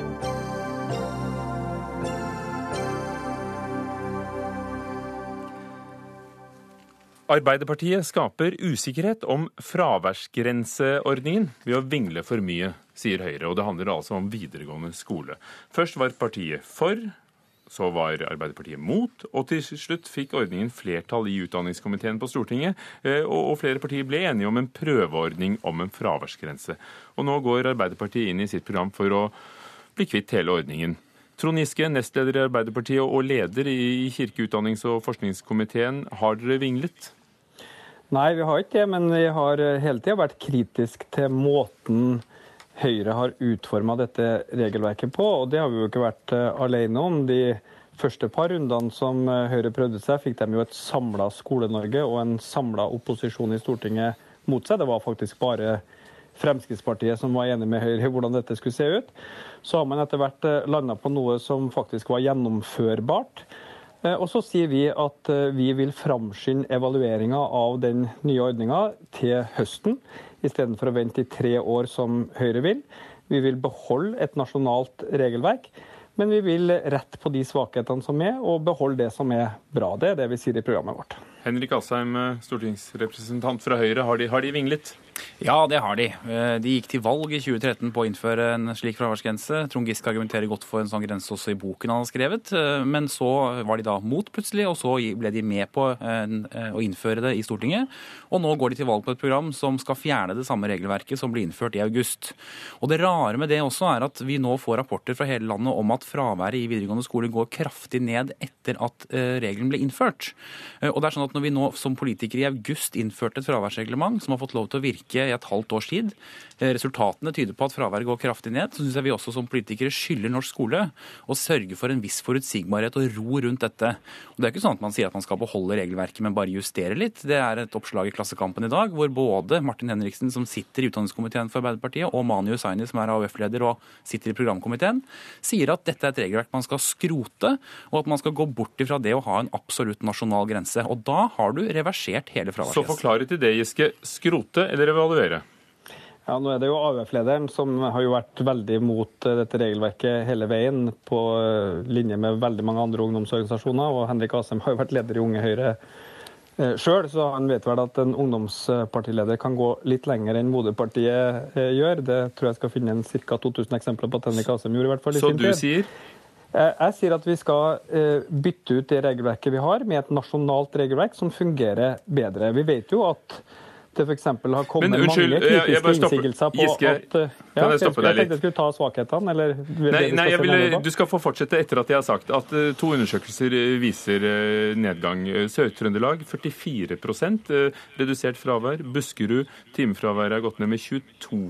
Speaker 1: Arbeiderpartiet skaper usikkerhet om fraværsgrenseordningen ved å vingle for mye, sier Høyre. Og det handler altså om videregående skole. Først var partiet for, så var Arbeiderpartiet mot, og til slutt fikk ordningen flertall i utdanningskomiteen på Stortinget, eh, og flere partier ble enige om en prøveordning om en fraværsgrense. Og nå går Arbeiderpartiet inn i sitt program for å bli kvitt hele ordningen. Trond Giske, nestleder i Arbeiderpartiet og leder i kirke-, utdannings- og forskningskomiteen. Har dere vinglet?
Speaker 16: Nei, vi har ikke det, men vi har hele tida vært kritisk til måten Høyre har utforma dette regelverket på, og det har vi jo ikke vært eh, alene om. De første par rundene som eh, Høyre prøvde seg, fikk de jo et samla Skole-Norge og en samla opposisjon i Stortinget mot seg. Det var faktisk bare Fremskrittspartiet som var enig med Høyre i hvordan dette skulle se ut. Så har man etter hvert eh, landa på noe som faktisk var gjennomførbart. Og så sier vi at vi vil framskynde evalueringa av den nye ordninga til høsten istedenfor å vente i tre år som Høyre vil. Vi vil beholde et nasjonalt regelverk, men vi vil rette på de svakhetene som er, og beholde det som er bra. Det er det vi sier i programmet vårt.
Speaker 1: Henrik Asheim, stortingsrepresentant fra Høyre, har de, har de vinglet?
Speaker 17: Ja, det har de. Eh, de gikk til valg i 2013 på å innføre en slik fraværsgrense. Trond Giske argumenterer godt for en sånn grense også i boken han har skrevet. Eh, men så var de da mot plutselig, og så ble de med på eh, å innføre det i Stortinget. Og nå går de til valg på et program som skal fjerne det samme regelverket som ble innført i august. Og det rare med det også er at vi nå får rapporter fra hele landet om at fraværet i videregående skole går kraftig ned etter at regelen ble innført. Og det er sånn at når vi nå som politikere i august innførte et fraværsreglement som har fått lov til å virke virke i et halvt års tid. Eh, resultatene tyder på at fraværet går kraftig ned. Så syns jeg vi også som politikere skylder norsk skole å sørge for en viss forutsigbarhet og ro rundt dette. Og Det er ikke sånn at man sier at man skal beholde regelverket, men bare justere litt. Det er et oppslag i Klassekampen i dag hvor både Martin Henriksen, som sitter i utdanningskomiteen for Arbeiderpartiet, og Mani Hussaini, som er AUF-leder og sitter i programkomiteen, sier at dette er et regelverk man skal skrote, og at man skal gå bort ifra det å ha en absolutt nasjonal grense. Og da har du reversert hele fraværet.
Speaker 1: Så forklare til det, Giske. Skrote eller evaluere?
Speaker 16: Ja, Nå er det jo AUF-lederen som har jo vært veldig mot eh, dette regelverket hele veien, på eh, linje med veldig mange andre ungdomsorganisasjoner. Og Henrik Asheim har jo vært leder i Unge Høyre eh, sjøl, så han vet vel at en ungdomspartileder kan gå litt lenger enn Moderpartiet gjør. Det tror jeg skal finne en ca. 2000 eksempler på at Henrik Asheim gjorde. i hvert fall i
Speaker 1: så sin tid. Så du sier?
Speaker 16: Jeg sier at vi skal bytte ut det regelverket vi har, med et nasjonalt regelverk som fungerer bedre. Vi vet jo at det f.eks. har kommet Men, unnskyld, mange kritiske innsigelser på Giske, at ja,
Speaker 1: Kan jeg stoppe deg litt?
Speaker 16: Jeg tenkte jeg skulle ta svakhetene, eller
Speaker 1: Nei, nei vil, du skal få fortsette etter at jeg har sagt at uh, to undersøkelser eh, viser nedgang. Sør-Trøndelag 44 uh, redusert fravær. Buskerud timefraværet er gått ned med 22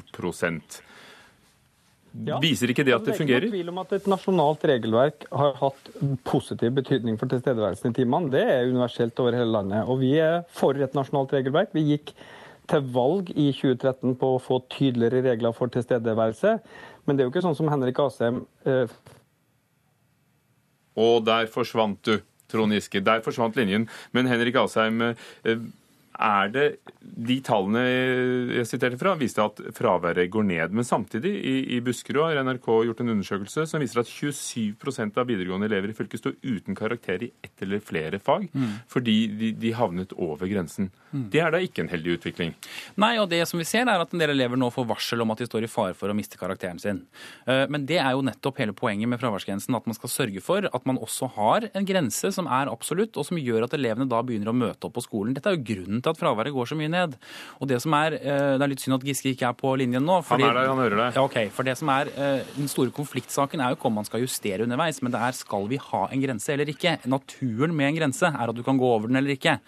Speaker 1: ja. Viser ikke det at det fungerer?
Speaker 16: Det er ikke tvil om at Et nasjonalt regelverk har hatt positiv betydning for tilstedeværelsen i timene. Det er universelt over hele landet. Og vi er for et nasjonalt regelverk. Vi gikk til valg i 2013 på å få tydeligere regler for tilstedeværelse. Men det er jo ikke sånn som Henrik Asheim eh...
Speaker 1: Og der forsvant du, Trond Giske. Der forsvant linjen. Men Henrik Asheim, eh, er det De tallene jeg siterte fra, viste at fraværet går ned. Men samtidig, i, i Buskerud har NRK gjort en undersøkelse som viser at 27% av videregående elever i fylket står uten karakter i ett eller flere fag, mm. fordi de, de, havnet over grensen. Mm. Det er da ikke en heldig utvikling?
Speaker 17: Nei, og det som vi ser er at en del elever nå får varsel om at de står i fare for å miste karakteren sin. Eh, men det er jo nettopp hele poenget med fraværsgrensen, at man skal sørge for at man også har en grense som er absolutt, og som gjør at elevene da begynner å møte opp på skolen. Dette er jo grunnen til at fraværet går så mye ned. Og Det som er, eh, det er litt synd at Giske ikke er på linjen nå.
Speaker 1: Fordi, han er der, han hører det.
Speaker 17: Ja, ok, for det som er eh, Den store konfliktsaken er jo om man skal justere underveis, men det er skal vi ha en grense eller ikke. Naturen med en grense er at du kan gå over den eller ikke.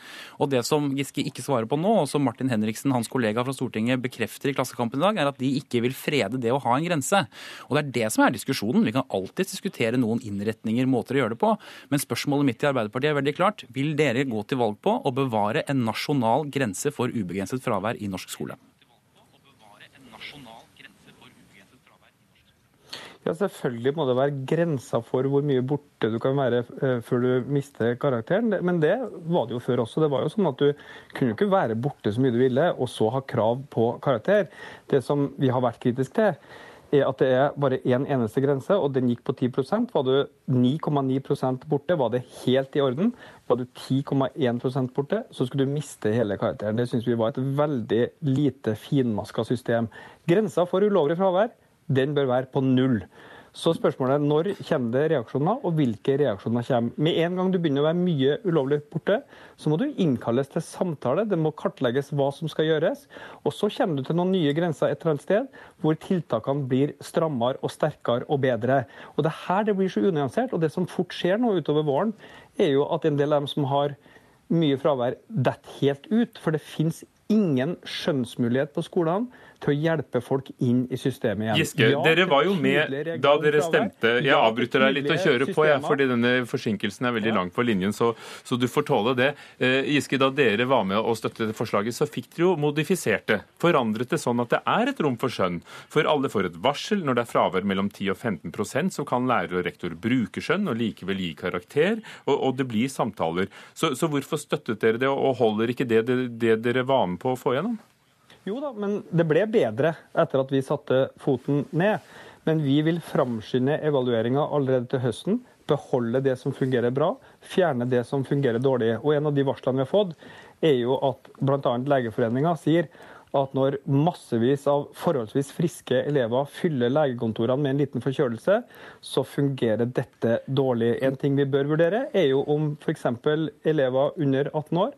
Speaker 17: Og det som Giske ikke svarer på nå, og som Martin Henriksen, hans kollega fra Stortinget, bekrefter i Klassekampen i dag, er at de ikke vil frede det å ha en grense. Og det er det som er diskusjonen. Vi kan alltid diskutere noen innretninger, måter å gjøre det på, men spørsmålet mitt i Arbeiderpartiet er veldig klart. Vil dere gå til valg på å bevare en nasjonal grense for ubegrenset fravær i norsk skole?
Speaker 16: Ja, Selvfølgelig må det være grensa for hvor mye borte du kan være uh, før du mister karakteren. Men det var det jo før også. Det var jo sånn at Du kunne ikke være borte så mye du ville, og så ha krav på karakter. Det som vi har vært kritiske til, er at det er bare én eneste grense, og den gikk på 10% Var du 9,9% borte, var det helt i orden. Var du 10,1% borte, så skulle du miste hele karakteren. Det syns vi var et veldig lite finmaska system. Grensa for ulovlig fravær den bør være på null. Så spørsmålet er når kommer det reaksjoner, og hvilke reaksjoner kommer. Med en gang du begynner å være mye ulovlig borte, så må du innkalles til samtale. Det må kartlegges hva som skal gjøres. Og så kommer du til noen nye grenser et eller annet sted, hvor tiltakene blir strammere og sterkere og bedre. Og det er her det blir så unyansert. Og det som fort skjer nå utover våren, er jo at en del av dem som har mye fravær, detter helt ut. For det finnes ingen skjønnsmulighet på skolene til å hjelpe folk inn i systemet igjen.
Speaker 1: Giske, ja, dere var jo med da dere stemte. Jeg avbryter deg litt og kjører på, jeg, fordi denne forsinkelsen er veldig ja. lang på linjen, så, så, du får tåle det. Eh, Giske, da dere var med og støttet forslaget, så fikk dere jo modifisert det. Forandret det sånn at det er et rom for skjønn. For alle får et varsel. Når det er fravær mellom 10 og 15% så kan lærer og rektor bruke skjønn og likevel gi karakter, og, og det blir samtaler. Så, så, hvorfor støttet dere det, og holder ikke det, det, det dere var med på å få gjennom?
Speaker 16: Jo da, men det ble bedre etter at vi satte foten ned. Men vi vil framskynde evalueringa allerede til høsten. Beholde det som fungerer bra, fjerne det som fungerer dårlig. Og En av de varslene vi har fått, er jo at bl.a. Legeforeninga sier at når massevis av forholdsvis friske elever fyller legekontorene med en liten forkjølelse, så fungerer dette dårlig. En ting vi bør vurdere, er jo om f.eks. elever under 18 år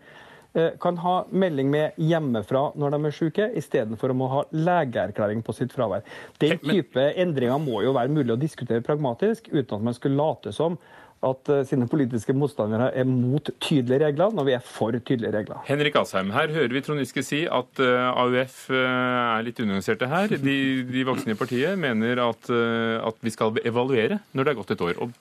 Speaker 16: kan ha melding med hjemmefra når de er syke, istedenfor å må ha legeerklæring på sitt fravær. Den type endringer må jo være mulig å diskutere pragmatisk, uten at man skulle late som at eh, sine politiske motstandere er mot tydelige regler, når vi er for tydelige regler.
Speaker 1: Henrik Asheim, her hører vi Trond Giske si at eh, AUF er litt unyanserte her. De, de, voksne i partiet mener at, at vi skal evaluere når det er gått et år. Og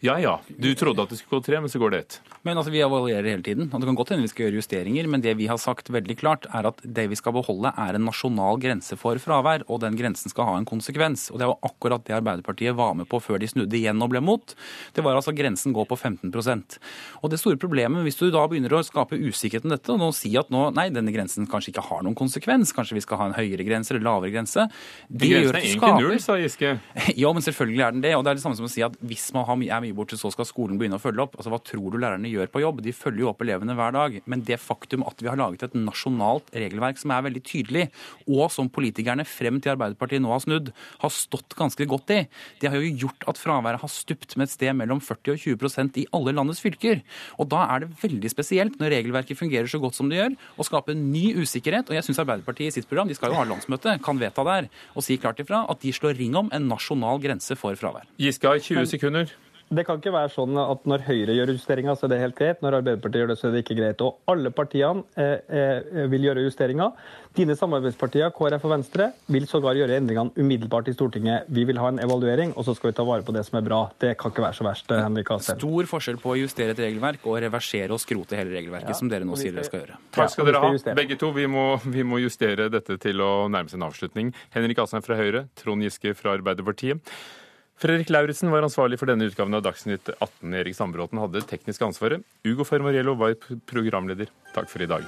Speaker 1: ja ja, du trodde at det skulle gå tre, men så går det ett.
Speaker 17: Men altså, Vi evaluerer hele tiden. og Det kan godt hende vi skal gjøre justeringer, men det vi har sagt veldig klart, er at det vi skal beholde, er en nasjonal grense for fravær, og den grensen skal ha en konsekvens. Og Det var akkurat det Arbeiderpartiet var med på før de snudde igjen og ble mot. Det var altså grensen går på 15% Og det store problemet, hvis du da begynner å skape usikkerhet om dette, og nå si at nå, nei, denne grensen kanskje ikke har noen konsekvens, kanskje vi skal ha en høyere grense eller lavere grense
Speaker 1: De Grensen er egentlig null, sa Giske.
Speaker 17: Ja, men selvfølgelig er den det. Og det er det samme som å si at hvis man har mye borte, så skal skolen begynne å følge opp. Altså, Hva tror du lærerne gjør på jobb? De følger jo opp elevene hver dag. Men det faktum at vi har laget et nasjonalt regelverk som er veldig tydelig, og som politikerne frem til Arbeiderpartiet nå har snudd, har stått ganske godt i, det har jo gjort at fraværet har stupt med et sted mellom 40 og 20% i alle landets fylker. Og da er det veldig spesielt, når regelverket fungerer så godt som det gjør, å skape ny usikkerhet. Og jeg syns Arbeiderpartiet i sitt program, de skal jo ha landsmøte, kan vedta der og si klart ifra at de slår ring om en nasjonal grense for fravær.
Speaker 1: Giske har 20 sekunder.
Speaker 16: Det kan ikke være sånn at når Høyre gjør justeringer, så er det helt greit. Når Arbeiderpartiet gjør det, så er det ikke greit. Og alle partiene eh, eh, vil gjøre justeringer. Dine samarbeidspartier, KrF og Venstre, vil sågar gjøre endringene umiddelbart i Stortinget. Vi vil ha en evaluering, og så skal vi ta vare på det som er bra. Det kan ikke være så verst. Eh, Henrik Asheim.
Speaker 17: Stor forskjell på å justere et regelverk og reversere og skrote hele regelverket, ja, som dere nå sier dere skal gjøre.
Speaker 1: Takk skal dere ha, begge to. Vi må, vi må justere dette til å nærme seg en avslutning. Henrik Asheim fra Høyre, Trond Giske fra Arbeiderpartiet. Fredrik Lauritzen var ansvarlig for denne utgaven av Dagsnytt 18. Erik Sandbråten hadde teknisk ansvaret. Ugo Fermariello var programleder. Takk for i dag.